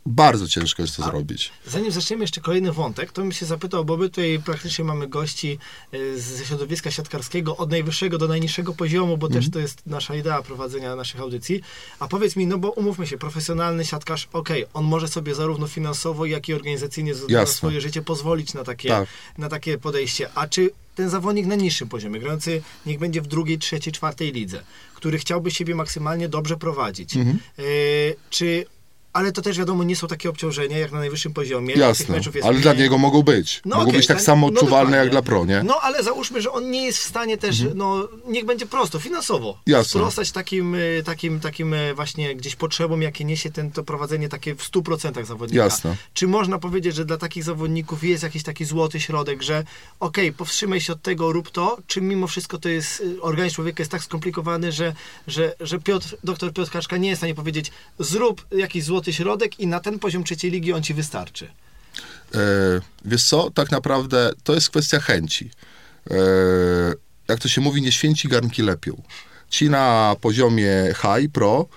bardzo ciężko jest to A- zrobić. Zanim zaczniemy jeszcze kolejny wątek, to bym się zapytał, bo my tutaj praktycznie mamy gości y, ze środowiska siatkarskiego od najwyższego do najniższego poziomu, bo Mhm. też to jest nasza idea prowadzenia naszych audycji. A powiedz mi, no bo umówmy się, profesjonalny siatkarz, okej, on może sobie zarówno finansowo, jak i organizacyjnie za- swoje życie pozwolić na takie, Tak. na takie podejście. A czy ten zawodnik na niższym poziomie, grający niech będzie w drugiej, trzeciej, czwartej lidze, który chciałby siebie maksymalnie dobrze prowadzić, Mhm. y, czy ale to też wiadomo, nie są takie obciążenia jak na najwyższym poziomie. Jasne, ale mniej. dla niego mogą być. No mogą okej, być tak dla- samo no odczuwalne dokładnie. jak dla pro, nie? No ale załóżmy, że on nie jest w stanie też, no niech będzie prosto, finansowo. Jasne. Sprostać takim, y, takim, takim y, właśnie gdzieś potrzebom, jakie niesie ten, to prowadzenie takie w 100% zawodnika. Jasne. Czy można powiedzieć, że dla takich zawodników jest jakiś taki złoty środek, że okej, powstrzymaj się od tego, rób to, czy mimo wszystko to jest, y, organizm człowieka jest tak skomplikowany, że, że, że Piotr, doktor Piotr Kaczka nie jest w stanie powiedzieć, zrób jakiś złoty środek i na ten poziom trzeciej ligi on ci wystarczy. E, wiesz co, tak naprawdę to jest kwestia chęci. E, jak to się mówi, nie święci garnki lepią. Ci na poziomie high, pro,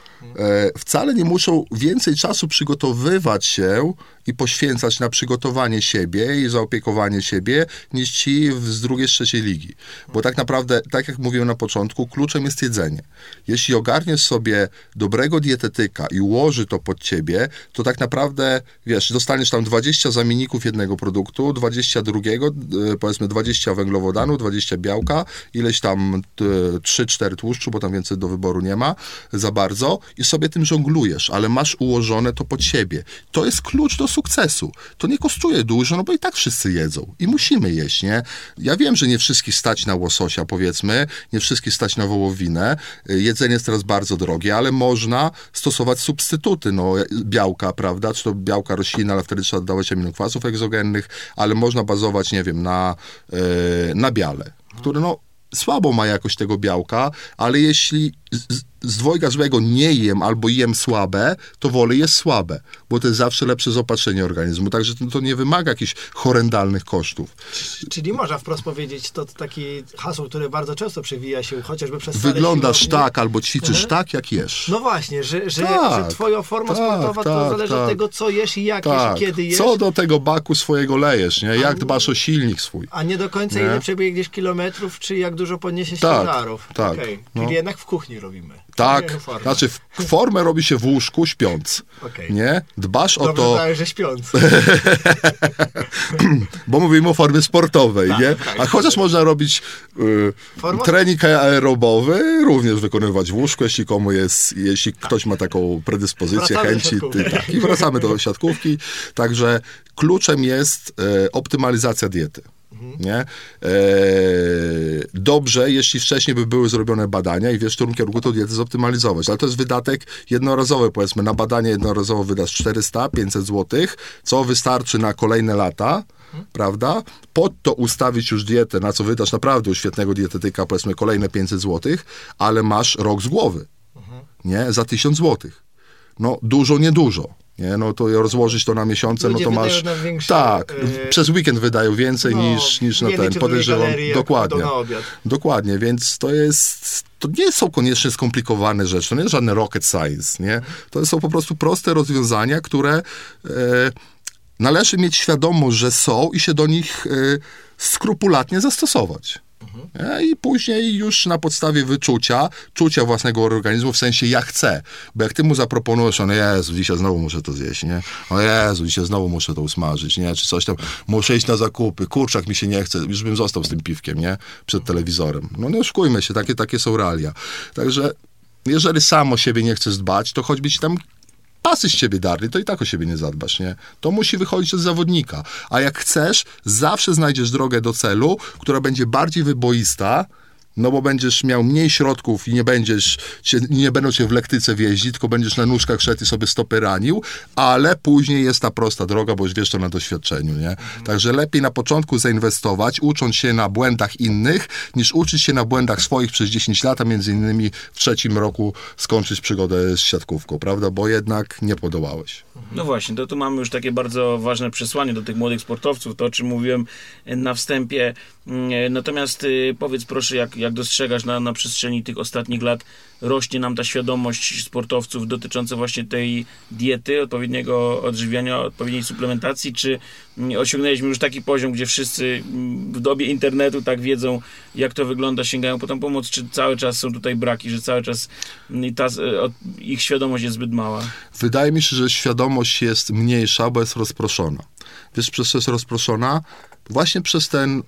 wcale nie muszą więcej czasu przygotowywać się i poświęcać na przygotowanie siebie i zaopiekowanie siebie, niż ci z drugiej, trzeciej ligi. Bo tak naprawdę, tak jak mówiłem na początku, kluczem jest jedzenie. Jeśli ogarniesz sobie dobrego dietetyka i ułoży to pod ciebie, to tak naprawdę, wiesz, dostaniesz tam 20 zamienników jednego produktu, 20 drugiego, e, powiedzmy 20 węglowodanu, 20 białka, ileś tam t- 3-4 tłuszczu, bo tam więcej do wyboru nie ma za bardzo i sobie tym żonglujesz, ale masz ułożone to pod siebie. To jest klucz do sukcesu. To nie kosztuje dużo, no bo i tak wszyscy jedzą i musimy jeść, nie? Ja wiem, że nie wszystkich stać na łososia, powiedzmy, nie wszystkich stać na wołowinę. Jedzenie jest teraz bardzo drogie, ale można stosować substytuty, no białka, prawda, czy to białka roślinne, ale wtedy trzeba dodawać aminokwasów egzogennych, ale można bazować, nie wiem, na, yy, na biale, które no słabo ma jakość tego białka, ale jeśli z, z- dwojga złego nie jem albo jem słabe, to wolę jest słabe, bo to jest zawsze lepsze zaopatrzenie organizmu, także to, to nie wymaga jakichś horrendalnych kosztów. Czyli można wprost powiedzieć, to taki hasło, które bardzo często przewija się chociażby przez Wyglądasz tak albo ćwiczysz Mhm. tak, jak jesz. No właśnie, że, że, Tak, że twoja forma tak, sportowa to tak, zależy od tak. tego, co jesz i jak jesz tak, i kiedy jesz. co do tego baku swojego lejesz, nie? Jak dbasz o silnik swój. A nie do końca Nie? ile przebiegniesz kilometrów, czy jak dużo podniesiesz Tak, ciężarów. tak, Okej, no. Czyli jednak w kuchni robimy. Tak, forma. znaczy formę robi się w łóżku śpiąc, Okej. nie? Dbasz o Dobrze to, znałeś, że śpiąc. bo mówimy o formie sportowej, Tak, nie? tak. A chociaż można robić y, Forma- trening aerobowy, również wykonywać w łóżku, jeśli komu jest, jeśli ktoś ma taką predyspozycję, Wracamy chęci. Ty, tak, I wracamy do siatkówki. Także kluczem jest e, optymalizacja diety. Nie? E, dobrze, jeśli wcześniej by były zrobione badania i wiesz, w którym kierunku tą dietę zoptymalizować. Ale to jest wydatek jednorazowy, powiedzmy, na badanie jednorazowo wydasz 400-500 zł, co wystarczy na kolejne lata, prawda? Pod to ustawić już dietę, na co wydasz naprawdę u świetnego dietetyka, powiedzmy, kolejne 500 zł, ale masz rok z głowy, nie? Za 1000 zł. No, dużo, niedużo. Nie, no to rozłożyć to na miesiące, Ludzie no to masz. tak, e, przez weekend wydają więcej No, niż, niż na ten. Podejrzewam. Dokładnie. pójdą na obiad. Dokładnie, więc to jest. To nie są koniecznie skomplikowane rzeczy, to nie jest żadne rocket science, nie? To są po prostu proste rozwiązania, które e, należy mieć świadomość, że są i się do nich e, skrupulatnie zastosować. E, I później już na podstawie wyczucia, czucia własnego organizmu, w sensie ja chcę. Bo jak ty mu zaproponujesz, on Jezu, dzisiaj znowu muszę to zjeść, nie? O Jezu, dzisiaj znowu muszę to usmażyć, nie? Czy coś tam, muszę iść na zakupy, kurczak mi się nie chce, już bym został z tym piwkiem, nie? Przed telewizorem. No nie oszukujmy się, takie, takie są realia. Także jeżeli sam o siebie nie chcesz dbać, to choćby ci tam pasy z ciebie darli, to i tak o siebie nie zadbasz, nie? To musi wychodzić od zawodnika. A jak chcesz, zawsze znajdziesz drogę do celu, która będzie bardziej wyboista, no bo będziesz miał mniej środków i nie będziesz, nie będą cię w lektyce wjeździć, tylko będziesz na nóżkach szedł i sobie stopy ranił, ale później jest ta prosta droga, bo już wiesz to na doświadczeniu, nie? Także lepiej na początku zainwestować, ucząc się na błędach innych, niż uczyć się na błędach swoich przez 10 lat, a między innymi w trzecim roku skończyć przygodę z siatkówką, prawda? Bo jednak nie podołałeś. No właśnie, to tu mamy już takie bardzo ważne przesłanie do tych młodych sportowców, to o czym mówiłem na wstępie. Mm, Natomiast y, powiedz proszę, jak, jak dostrzegasz na, na przestrzeni tych ostatnich lat, rośnie nam ta świadomość sportowców dotycząca właśnie tej diety, odpowiedniego odżywiania, odpowiedniej suplementacji, czy mm, osiągnęliśmy już taki poziom, gdzie wszyscy mm, w dobie internetu tak wiedzą, jak to wygląda, sięgają po tą pomoc, czy cały czas są tutaj braki, że cały czas mm, ta, od- ich świadomość jest zbyt mała? Wydaje mi się, że świadomość jest mniejsza, bo jest rozproszona. Wiesz, przez co jest rozproszona? Właśnie przez ten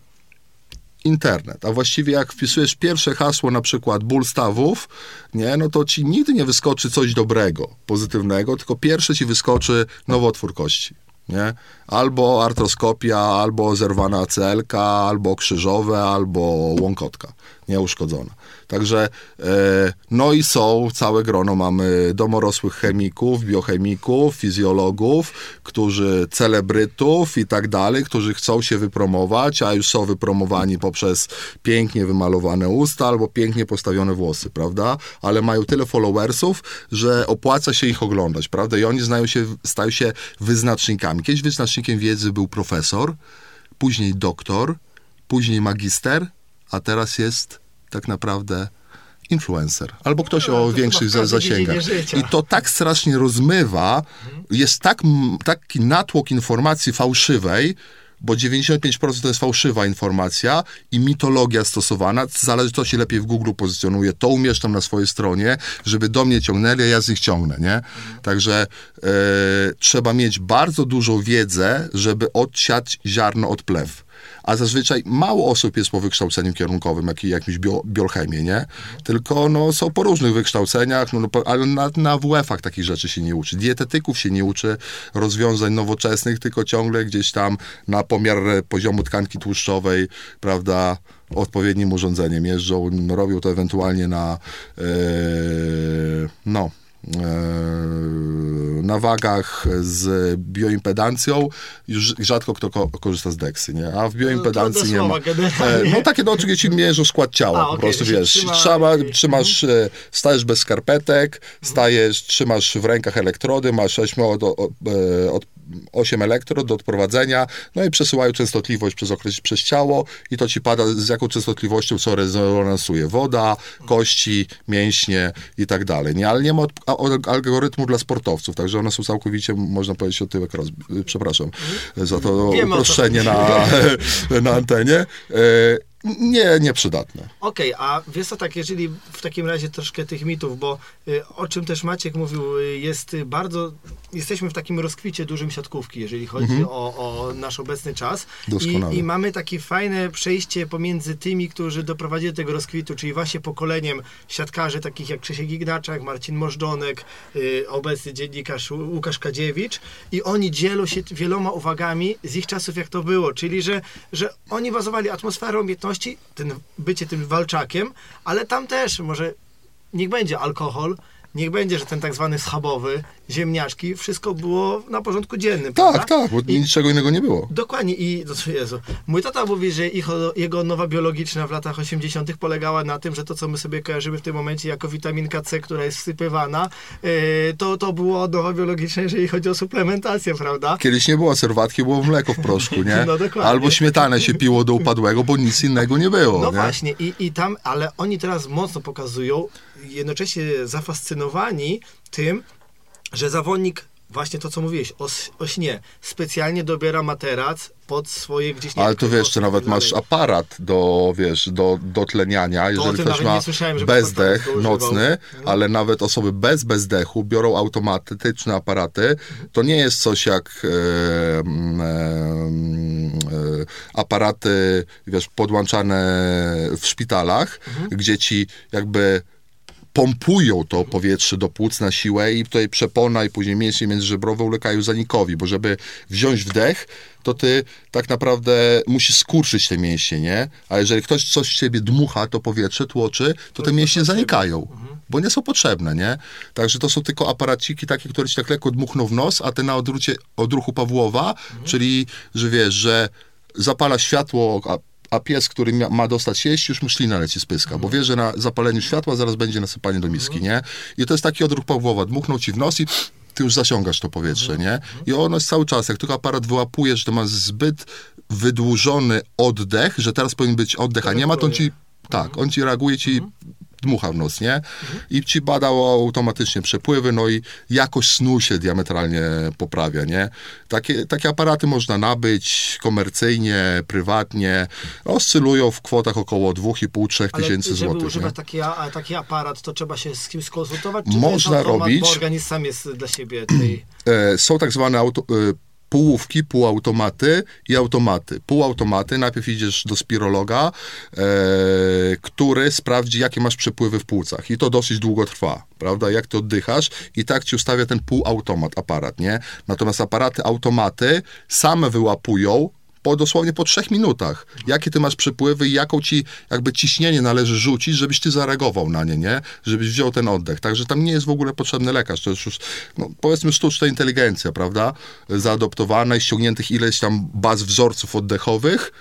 internet. A właściwie jak wpisujesz pierwsze hasło, na przykład ból stawów, nie, no to ci nigdy nie wyskoczy coś dobrego, pozytywnego, tylko pierwsze ci wyskoczy nowotwór kości. Nie? Albo artroskopia, albo zerwana celka, albo krzyżowe, albo łąkotka nieuszkodzona. Także e, no i są całe grono, mamy domorosłych chemików, biochemików, fizjologów, którzy celebrytów i tak dalej, którzy chcą się wypromować, a już są wypromowani poprzez pięknie wymalowane usta albo pięknie postawione włosy, prawda? Ale mają tyle followersów, że opłaca się ich oglądać, prawda? I oni znają się, stają się wyznacznikami. Kiedyś wyznacznikiem wiedzy był profesor, później doktor, później magister, a teraz jest tak naprawdę influencer, albo ktoś No, o to większych zasięgach. I to tak strasznie rozmywa, jest tak, taki natłok informacji fałszywej, bo 95% to jest fałszywa informacja i mitologia stosowana, zależy co się lepiej w Google pozycjonuje, to umieszczam na swojej stronie, żeby do mnie ciągnęli, a ja z nich ciągnę, nie? Także e, trzeba mieć bardzo dużą wiedzę, żeby odsiać ziarno od plew. A zazwyczaj mało osób jest po wykształceniu kierunkowym, jak, jakimś bio, nie? Tylko no, są po różnych wykształceniach, no, no, ale na, na WF-ach takich rzeczy się nie uczy. Dietetyków się nie uczy, rozwiązań nowoczesnych, tylko ciągle gdzieś tam na pomiar poziomu tkanki tłuszczowej, prawda, odpowiednim urządzeniem jeżdżą, robią to ewentualnie na e, no e, na wagach z bioimpedancją już rzadko kto ko- korzysta z deksy, nie? A w bioimpedancji No, nie ma. generalnie. E, No takie no, gdzie ci mierzą skład ciała, A, po okej, prostu wiesz, trzyma- trzyma, trzymasz, e, stajesz bez skarpetek, stajesz, trzymasz w rękach elektrody, masz 8, od, od, e, od 8 elektrod do odprowadzenia, no i przesyłają częstotliwość przez okres, przez ciało i to ci pada z jaką częstotliwością, co rezonansuje. Woda, kości, mięśnie i tak dalej, nie? Ale nie ma algorytmu dla sportowców, także one są całkowicie, można powiedzieć, od tyłek roz... Przepraszam za to Wiemy, o uproszczenie na, na antenie. Nie, nieprzydatne. Okej, a wiesz co, tak, jeżeli w takim razie troszkę tych mitów, bo y, o czym też Maciek mówił, y, jest bardzo, jesteśmy w takim rozkwicie dużym siatkówki, jeżeli chodzi o, o nasz obecny czas. Doskonale. I, I mamy takie fajne przejście pomiędzy tymi, którzy doprowadzili do tego rozkwitu, czyli właśnie pokoleniem siatkarzy takich jak Krzysiek Ignaczak, Marcin Możdonek, y, obecny dziennikarz Łukasz Kadziewicz i oni dzielą się wieloma uwagami z ich czasów, jak to było, czyli że, że oni bazowali atmosferą, umiejętności, ten, bycie tym walczakiem, ale tam też może niech będzie alkohol, niech będzie, że ten tak zwany schabowy, ziemniaczki, wszystko było na porządku dziennym, prawda? Tak, tak, bo I, niczego innego nie było. Dokładnie i no, Jezu, mój tata mówi, że ich, jego nowa biologiczna w latach 80. polegała na tym, że to, co my sobie kojarzymy w tym momencie jako witaminka C, która jest wsypywana, yy, to, to było nowa biologiczna, jeżeli chodzi o suplementację, prawda? Kiedyś nie było serwatki, było mleko w proszku, nie? No, dokładnie. Albo śmietanę się piło do upadłego, bo nic innego nie było, No nie? właśnie, i, i tam, ale oni teraz mocno pokazują, jednocześnie zafascynowani tym, że zawodnik, właśnie to co mówiłeś, o, o śnie, specjalnie dobiera materac pod swoje gdzieś nie Ale to wiesz, czy nawet masz aparat do, wiesz, do, do tleniania, jeżeli ktoś ma bezdech nocny, ale nawet osoby bez bezdechu biorą automatyczne aparaty. To nie jest coś jak e, mm, e, e, aparaty, wiesz, podłączane w szpitalach, Mhm. gdzie ci jakby pompują to powietrze do płuc na siłę i tutaj przepona i później mięśnie międzyżebrowe ulegają zanikowi, bo żeby wziąć wdech, to ty tak naprawdę musisz skurczyć te mięśnie, nie? A jeżeli ktoś coś w ciebie dmucha, to powietrze tłoczy, to te mięśnie zanikają, bo nie są potrzebne, nie? Także to są tylko aparaciki takie, które ci tak lekko dmuchną w nos, a ty na odrucie, odruchu Pawłowa, czyli, że wiesz, że zapala światło, a, pies, który ma dostać jeść, już mu ślina leci z pyska, bo wie, że na zapaleniu światła zaraz będzie nasypanie do miski, nie? I to jest taki odruch Pawłowa, dmuchnął ci w nos i ty już zasiągasz to powietrze, nie? I ono jest cały czas, jak tylko aparat wyłapuje, że to ma zbyt wydłużony oddech, że teraz powinien być oddech, a nie ma, to on ci, tak, on ci reaguje, ci dmucha w nos, nie? I ci badał automatycznie przepływy, no i jakość snu się diametralnie poprawia, nie? Takie, takie aparaty można nabyć komercyjnie, prywatnie, oscylują w kwotach około 2,5-3 Ale tysięcy żeby złotych, nie? używać taki, a, taki aparat, to trzeba się z kimś skonsultować? Czy Można robić. Bo organizm sam jest dla siebie tej... E, są tak zwane auto, półówki, półautomaty i automaty. Półautomaty, najpierw idziesz do spirologa, e, który sprawdzi, jakie masz przepływy w płucach. I to dosyć długo trwa, prawda? Jak ty oddychasz i tak ci ustawia ten półautomat, aparat, nie? Natomiast aparaty, automaty same wyłapują po, dosłownie po trzech minutach, jakie ty masz przepływy i jaką ci jakby ciśnienie należy rzucić, żebyś ty zareagował na nie, nie? Żebyś wziął ten oddech. Także tam nie jest w ogóle potrzebny lekarz. To jest już, no, powiedzmy, sztuczna inteligencja, prawda? Zaadoptowana i ściągniętych ileś tam baz wzorców oddechowych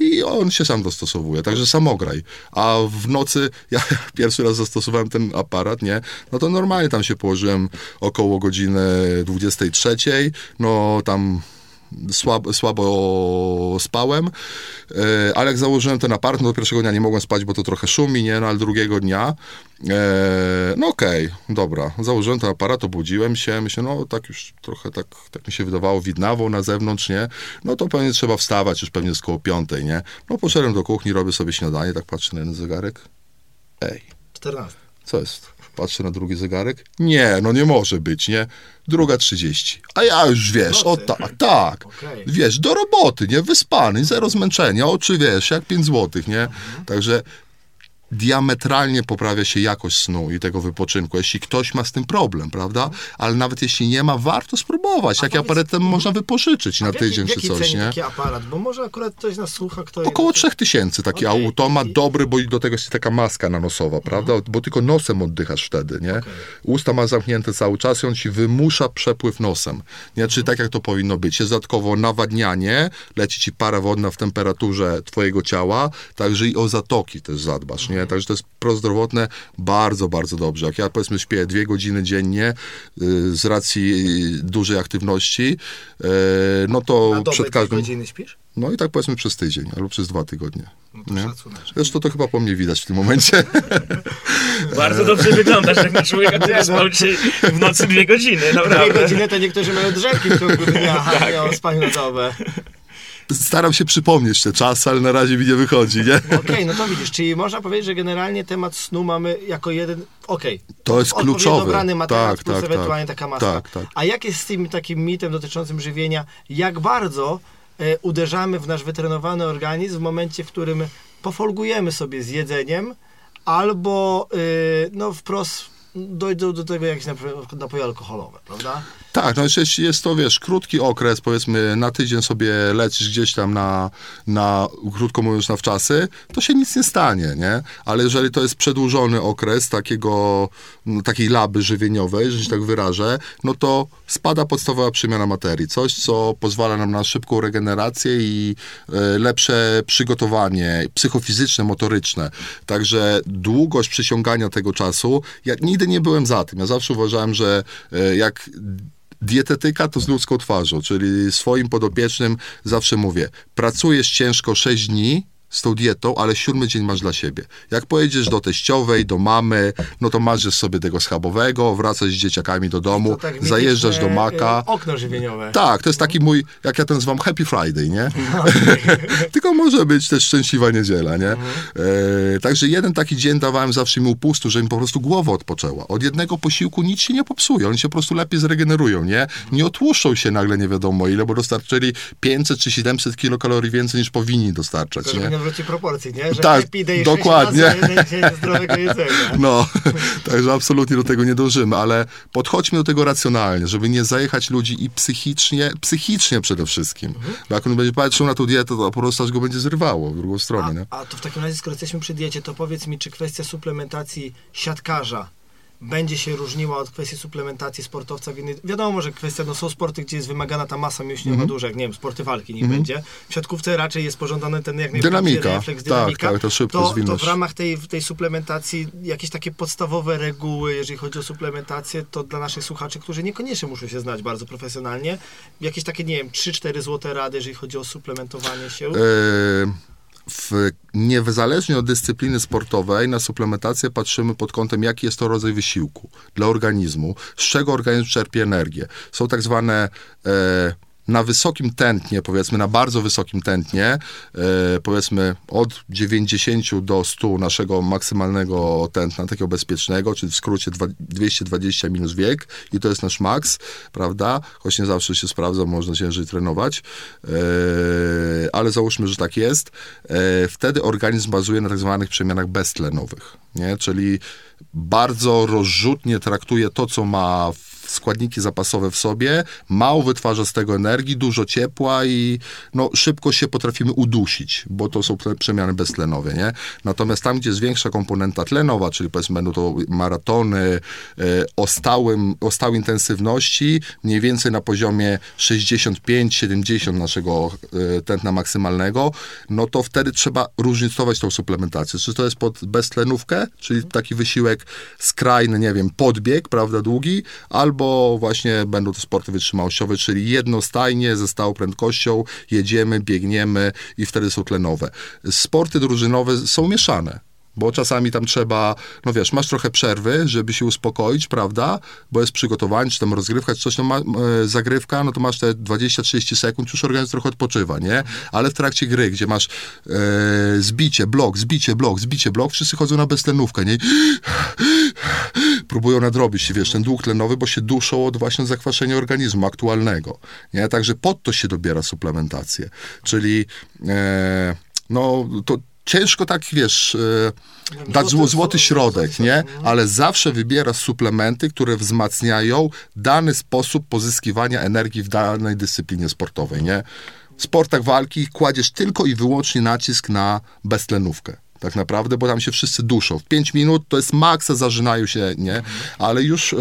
i on się sam dostosowuje, także samograj. A w nocy, ja pierwszy raz zastosowałem ten aparat, nie, no to normalnie tam się położyłem około godziny 23, no tam słabo, słabo spałem, e, ale jak założyłem ten aparat, no do pierwszego dnia nie mogłem spać, bo to trochę szumi, nie, no ale drugiego dnia, e, no okej, dobra, założyłem ten aparat, obudziłem się, myślę, no tak już trochę tak, tak mi się wydawało, widnawo na zewnątrz, nie, no to pewnie trzeba wstawać, już pewnie jest koło piątej, nie, no poszedłem do kuchni, robię sobie śniadanie, tak patrzę na jeden zegarek, ej, 14. co jest? Patrzę na drugi zegarek. Nie, no nie może być, nie? Druga 30. A ja już wiesz, o tak, tak. Okej. Wiesz, do roboty, nie? Wyspany, zero zmęczenia, oczy wiesz, jak 5 złotych, nie? Także diametralnie poprawia się jakość snu i tego wypoczynku, jeśli ktoś ma z tym problem, prawda? Ale nawet jeśli nie ma, warto spróbować. Taki powiedz- aparatem Mhm. można wypożyczyć na tydzień czy coś, nie? taki aparat? Bo może akurat ktoś nas słucha, kto... Około 3000 taki automat dobry, bo do tego jest taka maska nanosowa, prawda? Bo tylko nosem oddychasz wtedy, nie? Usta ma zamknięte cały czas i on ci wymusza przepływ nosem. Nie? Czyli tak jak to powinno być. Jest dodatkowo nawadnianie, leci ci para wodna w temperaturze twojego ciała, także i o zatoki też zadbasz, nie? Także to jest prozdrowotne bardzo, bardzo dobrze. Jak ja powiedzmy śpię dwie godziny dziennie y, z racji dużej aktywności, y, no to Na dobę przed dwie każdym... godziny śpisz? No i tak powiedzmy przez tydzień, albo przez dwa tygodnie. No to Nie? szacunek. Zresztą to chyba po mnie widać w tym momencie. Bardzo dobrze wyglądasz jak na człowieka, który spał dzisiaj w nocy dwie godziny, Dwie godziny to niektórzy mają drzemki w ciągu dnia, a Tak. nie o spaniu dobę. Staram się przypomnieć te czasy, ale na razie mi nie wychodzi, nie? Okej, no to widzisz, czyli można powiedzieć, że generalnie temat snu mamy jako jeden, okej. To jest kluczowy. dobrany materiał Tak, plus tak, ewentualnie tak. taka maska. Tak, tak. A jak jest z tym takim mitem dotyczącym żywienia, jak bardzo e, uderzamy w nasz wytrenowany organizm w momencie, w którym pofolgujemy sobie z jedzeniem albo e, no wprost dojdą do tego jakieś napo- napoje alkoholowe, prawda? Tak, no jeśli jest to, wiesz, krótki okres, powiedzmy na tydzień sobie lecisz gdzieś tam na, na krótko mówiąc, na wczasy, to się nic nie stanie, nie? Ale jeżeli to jest przedłużony okres takiego, no, takiej laby żywieniowej, że się tak wyrażę, no to spada podstawowa przemiana materii. Coś, co pozwala nam na szybką regenerację i e, lepsze przygotowanie psychofizyczne, motoryczne. Także długość przysiągania tego czasu, ja nigdy nie byłem za tym. Ja zawsze uważałem, że e, jak Dietetyka to z ludzką twarzą, czyli swoim podopiecznym zawsze mówię, pracujesz ciężko 6 dni z tą dietą, ale siódmy dzień masz dla siebie. Jak pojedziesz do teściowej, do mamy, no to marzysz sobie tego schabowego, wracasz z dzieciakami do domu, tak zajeżdżasz do maka. e, Okno żywieniowe. Tak, to jest taki mój, jak ja to nazywam Happy Friday, nie? Tylko może być też szczęśliwa niedziela, nie? E, także jeden taki dzień dawałem zawsze im upustu, że mi po prostu głowa odpoczęła. Od jednego posiłku nic się nie popsuje, oni się po prostu lepiej zregenerują, nie? Nie otłuszczą się nagle nie wiadomo ile, bo dostarczyli 500 czy 700 kilokalorii więcej niż powinni dostarczać, nie? Nie na wrocie proporcji, nie? Że Tak, dokładnie. zdrowego jedzenia. No, także absolutnie do tego nie dążymy, ale podchodźmy do tego racjonalnie, żeby nie zajechać ludzi i psychicznie, psychicznie przede wszystkim. Bo jak on będzie patrzył na tą dietę, to po prostu aż go będzie zrywało w drugą stronę, nie? A, a to w takim razie, skoro jesteśmy przy diecie, to powiedz mi, czy kwestia suplementacji siatkarza będzie się różniła od kwestii suplementacji sportowca w innej... Wiadomo, że kwestia, no są sporty, gdzie jest wymagana ta masa mięśniowa Mhm. duża, jak nie wiem, sporty walki niech będzie. W siatkówce raczej jest pożądany ten jak najbardziej Dynamika. refleks, Tak, dynamika. tak, to szybko to, to w ramach tej, tej suplementacji jakieś takie podstawowe reguły, jeżeli chodzi o suplementację, to dla naszych słuchaczy, którzy niekoniecznie muszą się znać bardzo profesjonalnie, jakieś takie, nie wiem, 3-4 złote rady, jeżeli chodzi o suplementowanie się. E, w, niezależnie od dyscypliny sportowej na suplementację patrzymy pod kątem, jaki jest to rodzaj wysiłku dla organizmu, z czego organizm czerpie energię. Są tak zwane e, na wysokim tętnie, powiedzmy na bardzo wysokim tętnie, e, powiedzmy od 90 do 100 naszego maksymalnego tętna, takiego bezpiecznego, czyli w skrócie dwa- 220 minus wiek i to jest nasz maks, prawda? Choć nie zawsze się sprawdza, można ciężej trenować, e, ale załóżmy, że tak jest. E, wtedy organizm bazuje na tak zwanych przemianach beztlenowych, nie? Czyli bardzo rozrzutnie traktuje to, co ma w składniki zapasowe w sobie, mało wytwarza z tego energii, dużo ciepła i no, szybko się potrafimy udusić, bo to są przemiany beztlenowe, nie? Natomiast tam, gdzie jest większa komponenta tlenowa, czyli powiedzmy będą to maratony e, o, stałym, o stałej intensywności, mniej więcej na poziomie 65-70 naszego e, tętna maksymalnego, no to wtedy trzeba różnicować tą suplementację. Czy to jest pod beztlenówkę, czyli taki wysiłek skrajny, nie wiem, podbieg, prawda, długi, albo właśnie będą to sporty wytrzymałościowe, czyli jednostajnie ze stałą prędkością jedziemy, biegniemy i wtedy są tlenowe. Sporty drużynowe są mieszane. Bo czasami tam trzeba, no wiesz, masz trochę przerwy, żeby się uspokoić, prawda? Bo jest przygotowanie, czy tam rozgrywka, czy coś, no ma, e, zagrywka, no to masz te 20-30 sekund, już organizm trochę odpoczywa, nie? Ale w trakcie gry, gdzie masz e, zbicie, blok, zbicie, blok, zbicie, blok, wszyscy chodzą na beztlenówkę, nie? Próbują nadrobić, wiesz, ten dług tlenowy, bo się duszą od właśnie zakwaszenia organizmu aktualnego, nie? Także pod to się dobiera suplementację, czyli e, no to ciężko tak, wiesz, e, dać zło, złoty środek, nie? Ale zawsze wybiera suplementy, które wzmacniają dany sposób pozyskiwania energii w danej dyscyplinie sportowej, nie? W sportach walki kładziesz tylko i wyłącznie nacisk na beztlenówkę. Tak naprawdę, bo tam się wszyscy duszą. W 5 minut to jest maksa, zażynają się, nie? Ale już e,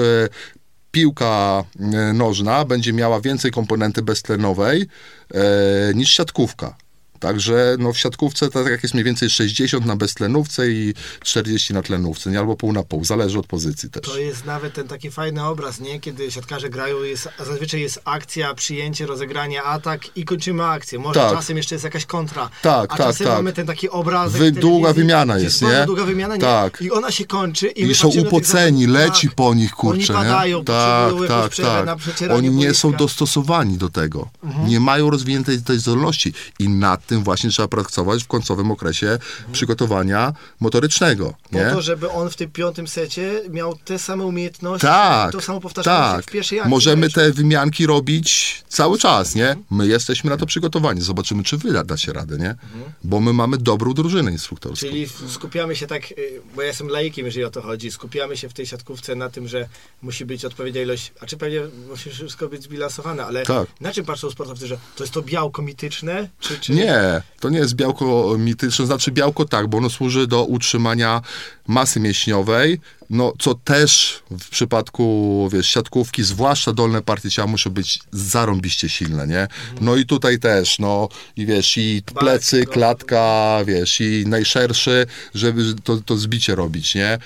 piłka e, nożna będzie miała więcej komponenty beztlenowej e, niż siatkówka. Także no, w siatkówce tak jak jest mniej więcej 60 na beztlenówce i 40 na tlenówce, nie? albo pół na pół, zależy od pozycji też. To jest nawet ten taki fajny obraz, nie? Kiedy siatkarze grają, jest, zazwyczaj jest akcja, przyjęcie, rozegranie, atak i kończymy akcję. Może Tak. czasem jeszcze jest jakaś kontra. Tak, a tak, czasem tak. mamy ten taki obrazek Wy- długa wymiana jest, nie? długa wymiana, nie? Tak. I ona się kończy i, I są na upoceni, leci tak. po nich, kurczę, Oni nie? padają, tak, jakąś tak, na tak. przecieranie Oni nie są boiska. dostosowani do tego. Nie mają rozwiniętej tej zdolności i nad tym właśnie trzeba pracować w końcowym okresie przygotowania motorycznego, Po nie? to, żeby on w tym piątym secie miał te same umiejętności, Tak, to samo powtarzanie się tak. w pierwszej akcji. Możemy te wymianki robić cały czas, nie? My jesteśmy na to przygotowani. Zobaczymy, czy wy dacie radę, nie? Bo my mamy dobrą drużynę instruktorską. Czyli skupiamy się tak, y, bo ja jestem laikiem, jeżeli o to chodzi, skupiamy się w tej siatkówce na tym, że musi być odpowiednia ilość, a czy pewnie musi wszystko być zbilansowane, ale Tak. na czym patrzą sportowcy, że to jest to białko mityczne, czy... czy... Nie, to nie jest białko mityczne, znaczy białko tak, bo ono służy do utrzymania masy mięśniowej, no co też w przypadku, wiesz, siatkówki, zwłaszcza dolne partie ciała muszą być zarąbiście silne, nie? No i tutaj też, no i wiesz, i plecy, Barki, klatka, wiesz, i najszerszy, żeby to, to zbicie robić, nie? Eee,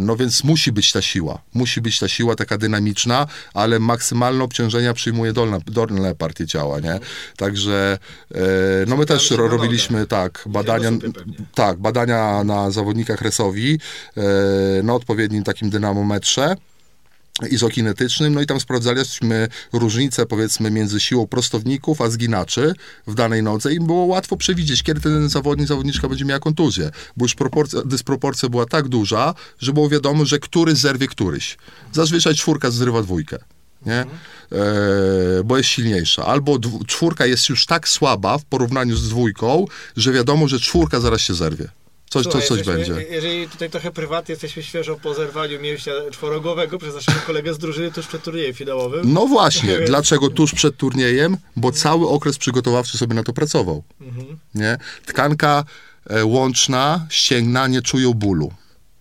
no więc musi być ta siła, musi być ta siła taka dynamiczna, ale maksymalne obciążenia przyjmuje dolna, dolne partie ciała, nie? Także e, no my też robiliśmy tak, badania, tak, badania na zawodnikach resowi na odpowiednim takim dynamometrze izokinetycznym, no i tam sprawdzaliśmy różnicę powiedzmy między siłą prostowników a zginaczy w danej nodze i było łatwo przewidzieć, kiedy ten zawodnik, zawodniczka będzie miała kontuzję, bo już proporcja, dysproporcja była tak duża, że było wiadomo, że któryś zerwie któryś. Zazwyczaj czwórka zrywa dwójkę. nie? E, bo jest silniejsza. Albo czwórka jest już tak słaba w porównaniu z dwójką, że wiadomo, że czwórka zaraz się zerwie. Coś, Słuchaj, coś, coś jesteśmy- będzie. Jeżeli tutaj trochę prywatnie jesteśmy świeżo po zerwaniu mięśnia czworogłowego przez naszego kolegę z drużyny tuż przed turniejem finałowym. No właśnie, dlaczego tuż przed turniejem? Bo cały okres przygotowawczy sobie na to pracował. Nie? Tkanka e, łączna, ścięgna nie czują bólu.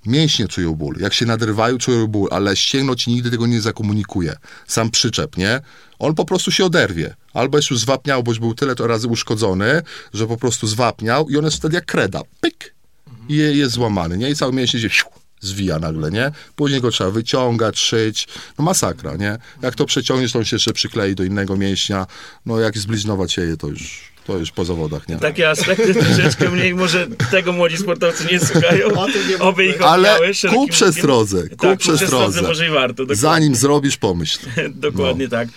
Mięśnie czują ból. Jak się nadrywają, czują ból, ale ścięgno ci nigdy tego nie zakomunikuje. Sam przyczep, nie? On po prostu się oderwie. Albo jest już zwapniał, bo już był tyle to razy uszkodzony, że po prostu zwapniał i on jest wtedy jak kreda. Pyk! I je- jest złamany, nie? I cały mięsień się siu, zwija nagle, nie? Później go trzeba wyciągać, szyć. No masakra, nie? Jak to przeciągniesz, to on się jeszcze przyklei do innego mięśnia. No jak zbliznować sieje, to już, to już po zawodach, nie? Takie aspekty troszeczkę mniej, może tego młodzi sportowcy nie słuchają. Nie Oby ich Ale ku przestrodze, ku tak, przestrodze. może i warto. Dokładnie. Zanim zrobisz, pomyśl. Dokładnie tak.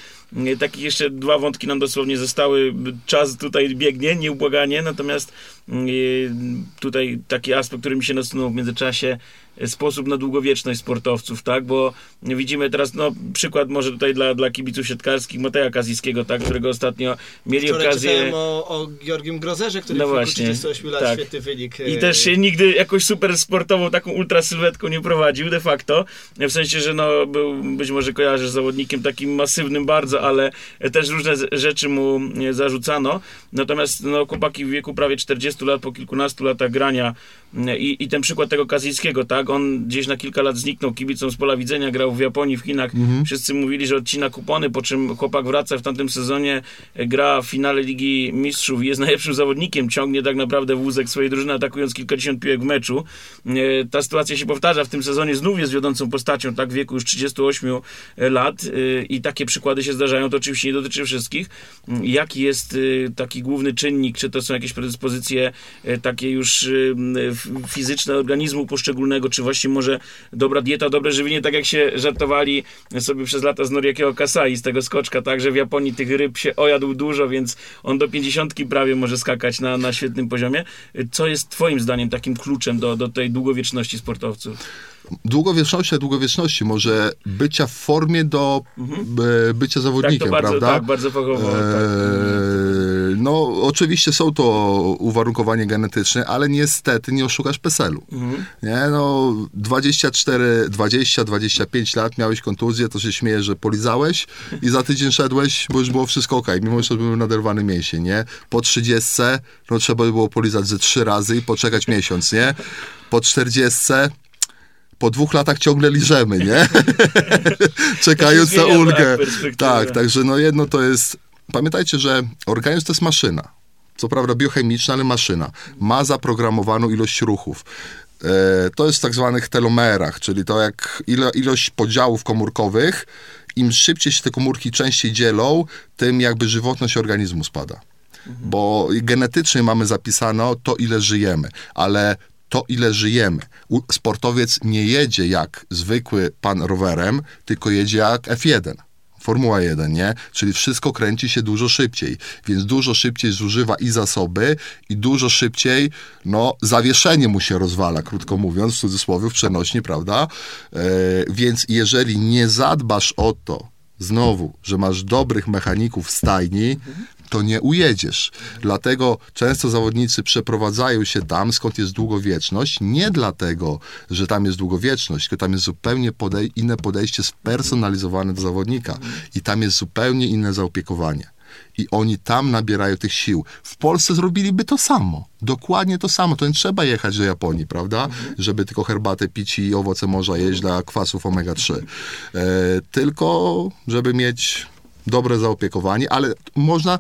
Takich jeszcze dwa wątki nam dosłownie zostały. Czas tutaj biegnie, nieubłaganie, natomiast mm, tutaj taki aspekt, który mi się nasunął w międzyczasie, sposób na długowieczność sportowców, tak, bo widzimy teraz, no przykład może tutaj dla, dla kibiców siatkarskich Mateja Kazijskiego, tak, którego ostatnio mieli Wczoraj okazję... o, o Georgim Grozerze, który No w właśnie, 38 lat tak. świetny wynik. I e, też się nigdy jakoś super sportową, taką ultra sylwetką nie prowadził de facto. W sensie, że no, był, być może kojarzysz z zawodnikiem takim masywnym bardzo, ale też różne rzeczy mu e, zarzucano. Natomiast no, chłopaki w wieku prawie 40 lat, po kilkunastu latach grania e, i, i ten przykład tego Kazijskiego, tak? On gdzieś na kilka lat zniknął kibicom z pola widzenia, grał w Japonii, w Chinach. Wszyscy mówili, że odcina kupony, po czym chłopak wraca w tamtym sezonie, e, gra w finale Ligi Mistrzów i jest najlepszym zawodnikiem, ciągnie tak naprawdę wózek swojej drużyny, atakując kilkadziesiąt piłek w meczu. E, Ta sytuacja się powtarza w tym sezonie, znów jest wiodącą postacią, tak, w wieku już 38 lat e, i takie przykłady się zdarzają, to oczywiście nie dotyczy wszystkich. Mm, Jaki jest taki główny czynnik, czy to są jakieś predyspozycje takie już fizyczne organizmu poszczególnego, czy właśnie może dobra dieta, dobre żywienie, tak jak się żartowali sobie przez lata z Noriakiego Kasai, z tego skoczka, tak, że w Japonii tych ryb się ojadł dużo, więc on do 50 prawie może skakać na, na świetnym poziomie. Co jest twoim zdaniem takim kluczem do, do tej długowieczności sportowców? Długowieczności, długowieczności może bycia w formie do e, bycia Tak, zawodnikiem, to bardzo, prawda? tak, bardzo fachowo. tak. Eee, no, oczywiście są to uwarunkowania genetyczne, ale niestety nie oszukasz PESEL-u. Mhm. Nie, no, 24, 20, 25 lat miałeś kontuzję, to się śmieje, że polizałeś i za tydzień szedłeś, bo już było wszystko ok, mimo że był naderwany mięsień, nie? Po 30, no trzeba by było polizać ze trzy razy i poczekać miesiąc, nie? Po 40 po dwóch latach ciągle liżemy, nie? Czekając na ulgę. tak. Tak, także no jedno to jest... Pamiętajcie, że organizm to jest maszyna. Co prawda biochemiczna, ale maszyna. Ma zaprogramowaną ilość ruchów. E, to jest w tak zwanych telomerach, czyli to jak ilo, ilość podziałów komórkowych, im szybciej się te komórki częściej dzielą, tym jakby żywotność organizmu spada. Bo genetycznie mamy zapisane to, ile żyjemy, ale to, ile żyjemy. Sportowiec nie jedzie jak zwykły pan rowerem, tylko jedzie jak F1. Formuła 1, nie? Czyli wszystko kręci się dużo szybciej, więc dużo szybciej zużywa i zasoby, i dużo szybciej, no, zawieszenie mu się rozwala, krótko mówiąc, w cudzysłowie, w przenośni, prawda? E, więc jeżeli nie zadbasz o to, znowu, że masz dobrych mechaników w stajni, to nie ujedziesz. Dlatego często zawodnicy przeprowadzają się tam, skąd jest długowieczność, nie dlatego, że tam jest długowieczność, tylko tam jest zupełnie podej- inne podejście spersonalizowane do zawodnika i tam jest zupełnie inne zaopiekowanie. I oni tam nabierają tych sił. W Polsce zrobiliby to samo. Dokładnie to samo. To nie trzeba jechać do Japonii, prawda? Żeby tylko herbatę pić i owoce morza jeść dla kwasów omega-3. E, tylko, żeby mieć dobre zaopiekowanie, ale można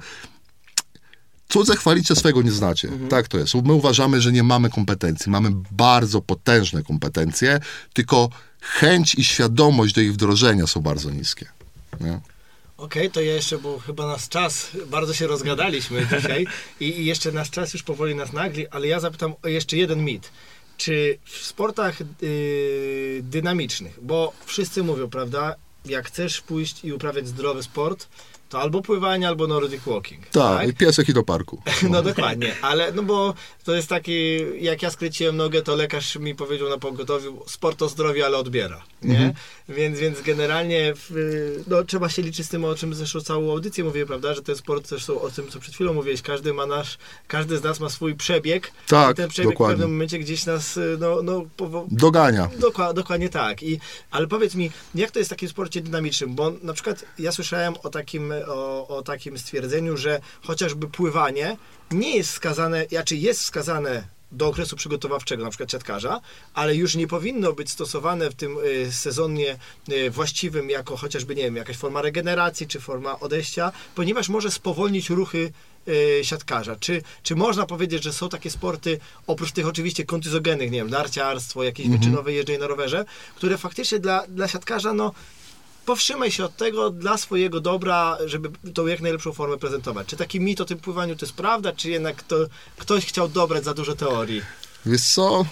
cudze chwalić, a swego nie znacie. Tak to jest. My uważamy, że nie mamy kompetencji. Mamy bardzo potężne kompetencje, tylko chęć i świadomość do ich wdrożenia są bardzo niskie. Nie? Okej, to ja jeszcze, bo chyba nas czas, bardzo się rozgadaliśmy dzisiaj i, i jeszcze nasz czas już powoli nas nagli, ale ja zapytam o jeszcze jeden mit. Czy w sportach yy, dynamicznych, bo wszyscy mówią, prawda, jak chcesz pójść i uprawiać zdrowy sport, to albo pływanie, albo Nordic Walking. Tak, i piesek i do parku. No dokładnie, ale no bo to jest taki, jak ja skręciłem nogę, to lekarz mi powiedział na pogotowiu, sport to zdrowie, ale odbiera, nie? Mhm. Więc, więc generalnie w, no, trzeba się liczyć z tym, o czym zresztą całą audycję mówię, prawda, że ten sport zresztą o tym, co przed chwilą mówiłeś, każdy ma nasz, każdy z nas ma swój przebieg Tak, i ten przebieg w dokładnie. pewnym momencie gdzieś nas, no, no powo- Dogania. Dokła, dokładnie tak. I, ale powiedz mi, jak to jest w takim sporcie dynamicznym? Bo na przykład ja słyszałem o takim, o, o takim stwierdzeniu, że chociażby pływanie nie jest wskazane, znaczy jest wskazane do okresu przygotowawczego, na przykład siatkarza, ale już nie powinno być stosowane w tym y, sezonie y, właściwym jako chociażby, nie wiem, jakaś forma regeneracji czy forma odejścia, ponieważ może spowolnić ruchy y, siatkarza. Czy, czy można powiedzieć, że są takie sporty, oprócz tych oczywiście kontyzogennych, nie wiem, narciarstwo, jakieś wyczynowe jeżdżenie na rowerze, które faktycznie dla, dla siatkarza, no, powstrzymaj się od tego dla swojego dobra, żeby tą jak najlepszą formę prezentować. Czy taki mit o tym pływaniu to jest prawda, czy jednak to ktoś chciał dobrać za dużo teorii? Wiesz co,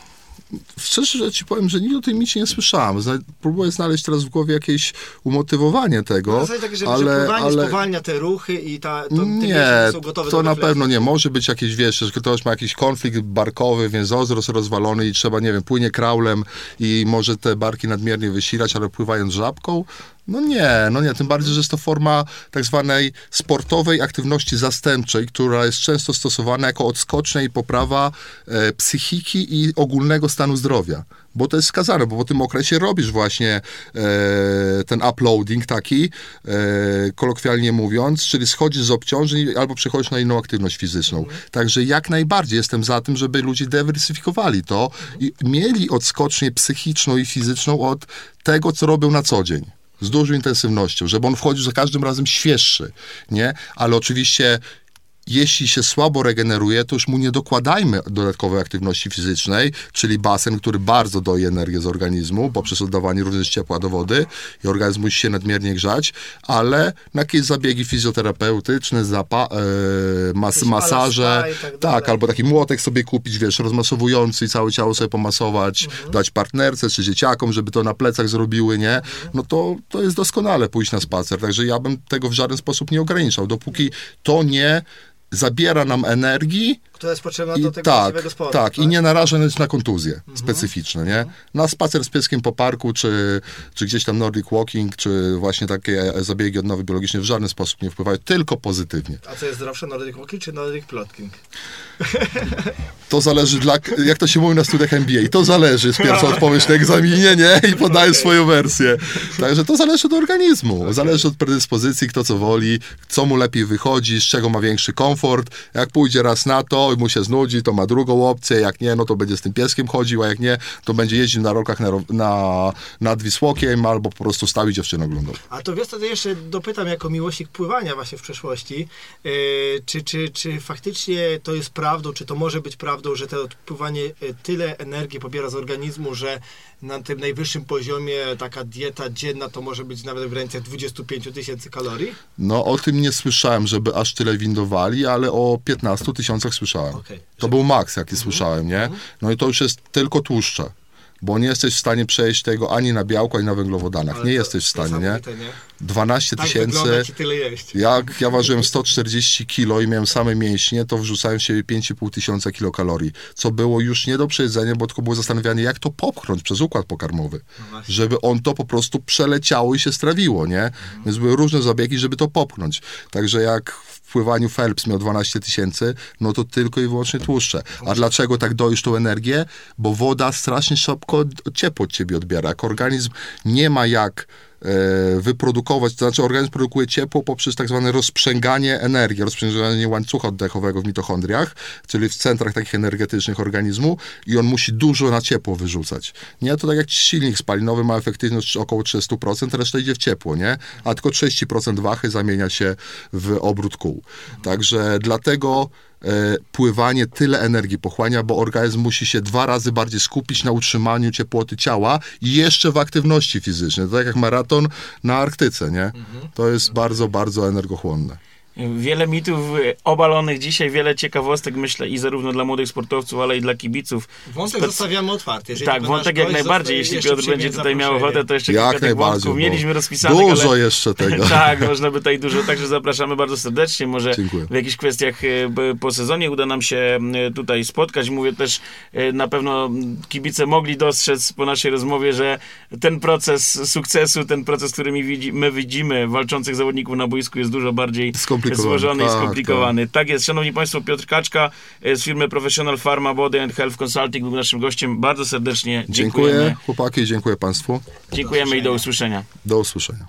szczerze że ci powiem, że nigdy o tym micie nie słyszałem. Zna- Próbuję znaleźć teraz w głowie jakieś umotywowanie tego, No, takie, że, że ale, pływanie ale spowalnia te ruchy i ta, to, nie, są gotowe to na pewno nie. Może być jakieś, wiesz, że ktoś ma jakiś konflikt barkowy, więc ozros rozwalony i trzeba, nie wiem, płynie kraulem i może te barki nadmiernie wysilać, ale pływając żabką, no nie, no nie, tym bardziej, że jest to forma tak zwanej sportowej aktywności zastępczej, która jest często stosowana jako odskocznia i poprawa e, psychiki i ogólnego stanu zdrowia. Bo to jest wskazane, bo po tym okresie robisz właśnie e, ten uploading taki, e, kolokwialnie mówiąc, czyli schodzisz z obciążeń albo przechodzisz na inną aktywność fizyczną. Także jak najbardziej jestem za tym, żeby ludzie dywersyfikowali to i mieli odskocznię psychiczną i fizyczną od tego, co robią na co dzień z dużą intensywnością, żeby on wchodził za każdym razem świeższy, nie? Ale oczywiście jeśli się słabo regeneruje, to już mu nie dokładajmy dodatkowej aktywności fizycznej, czyli basen, który bardzo doi energię z organizmu poprzez oddawanie również ciepła do wody i organizm musi się nadmiernie grzać, ale jakieś zabiegi fizjoterapeutyczne, zapa- e, mas- masaże, tak tak, albo taki młotek sobie kupić, wiesz, rozmasowujący i całe ciało sobie pomasować, Mhm. dać partnerce czy dzieciakom, żeby to na plecach zrobiły, nie? No to, to jest doskonale pójść na spacer, także ja bym tego w żaden sposób nie ograniczał, dopóki to nie zabiera nam energii Która jest potrzebna i do tego tak, sportu. tak, i nie naraża na kontuzje Mhm. specyficzne, nie? Na spacer z pieskiem po parku, czy, czy gdzieś tam Nordic Walking, czy właśnie takie zabiegi odnowy biologicznej w żaden sposób nie wpływają, tylko pozytywnie. A co jest zdrowsze, Nordic Walking czy Nordic Plotking? To zależy dla, jak to się mówi na studiach MBA, to zależy, jest pierwsza odpowiedź na egzaminie, nie? I podaję swoją wersję. Także to zależy od organizmu, zależy od predyspozycji, kto co woli, co mu lepiej wychodzi, z czego ma większy komfort. Jak pójdzie raz na to i mu się znudzi, to ma drugą opcję, jak nie, no to będzie z tym pieskiem chodził, a jak nie, to będzie jeździł na rokach na, na, nad Wisłokiem albo po prostu stawić dziewczynę oglądał. A to wiesz, co to jeszcze dopytam jako miłośnik pływania właśnie w przeszłości, yy, czy, czy, czy faktycznie to jest prawdą, czy to może być prawdą, że to pływanie yy, tyle energii pobiera z organizmu, że na tym najwyższym poziomie taka dieta dzienna to może być nawet w granicach 25 tysięcy kalorii? No o tym nie słyszałem, żeby aż tyle windowali, ale o 15 tysiącach słyszałem. Okej. To był maks, jaki słyszałem, nie? No i to już jest tylko tłuszcze, bo nie jesteś w stanie przejść tego ani na białko, ani na węglowodanach. Ale Nie jesteś w stanie, nie? nie? 12 Tak tysięcy. Jak ja ważyłem 140 kilo i miałem same mięśnie, to wrzucałem w siebie 5,5 tysiąca kilokalorii, co było już nie do przejedzenia, bo tylko było zastanawianie, jak to popchnąć przez układ pokarmowy, No żeby on to po prostu przeleciało i się strawiło, nie? Więc były różne zabiegi, żeby to popchnąć. Także jak w pływaniu Phelps miał 12 tysięcy, no to tylko i wyłącznie tłuszcze. A dlaczego tak doisz tą energię? Bo woda strasznie szybko ciepło od ciebie odbiera. Jak organizm nie ma jak wyprodukować, to znaczy organizm produkuje ciepło poprzez tak zwane rozprzęganie energii, rozprzęganie łańcucha oddechowego w mitochondriach, czyli w centrach takich energetycznych organizmu i on musi dużo na ciepło wyrzucać. Nie, to tak jak silnik spalinowy ma efektywność około 300%, reszta idzie w ciepło, nie? A tylko 30% wachy zamienia się w obrót kół. Także dlatego e, pływanie tyle energii pochłania, bo organizm musi się dwa razy bardziej skupić na utrzymaniu ciepłoty ciała i jeszcze w aktywności fizycznej. To tak jak maraton na Arktyce, nie? To jest bardzo, bardzo energochłonne. Wiele mitów obalonych dzisiaj, wiele ciekawostek, myślę, i zarówno dla młodych sportowców, ale i dla kibiców. Wątek Spec- zostawiamy otwarty. Jeżeli Tak, wątek jak najbardziej. Jeśli Piotr będzie tutaj miał ochotę, to jeszcze Jak kilka tych najbardziej. wątków bo mieliśmy rozpisanych, Dużo ale... jeszcze tego. tak, można by tutaj dużo, także zapraszamy bardzo serdecznie. Może Dziękuję. w jakichś kwestiach e, po sezonie uda nam się tutaj spotkać. Mówię też, e, na pewno kibice mogli dostrzec po naszej rozmowie, że ten proces sukcesu, ten proces, który my widzimy walczących zawodników na boisku jest dużo bardziej Skomplikowany. Złożony i Tak, skomplikowany. Tak. jest. Szanowni Państwo, Piotr Kaczka z firmy Professional Pharma Body and Health Consulting był naszym gościem. Bardzo serdecznie dziękujemy. Dziękuję chłopaki, dziękuję państwu. Dziękujemy i do usłyszenia. Do usłyszenia.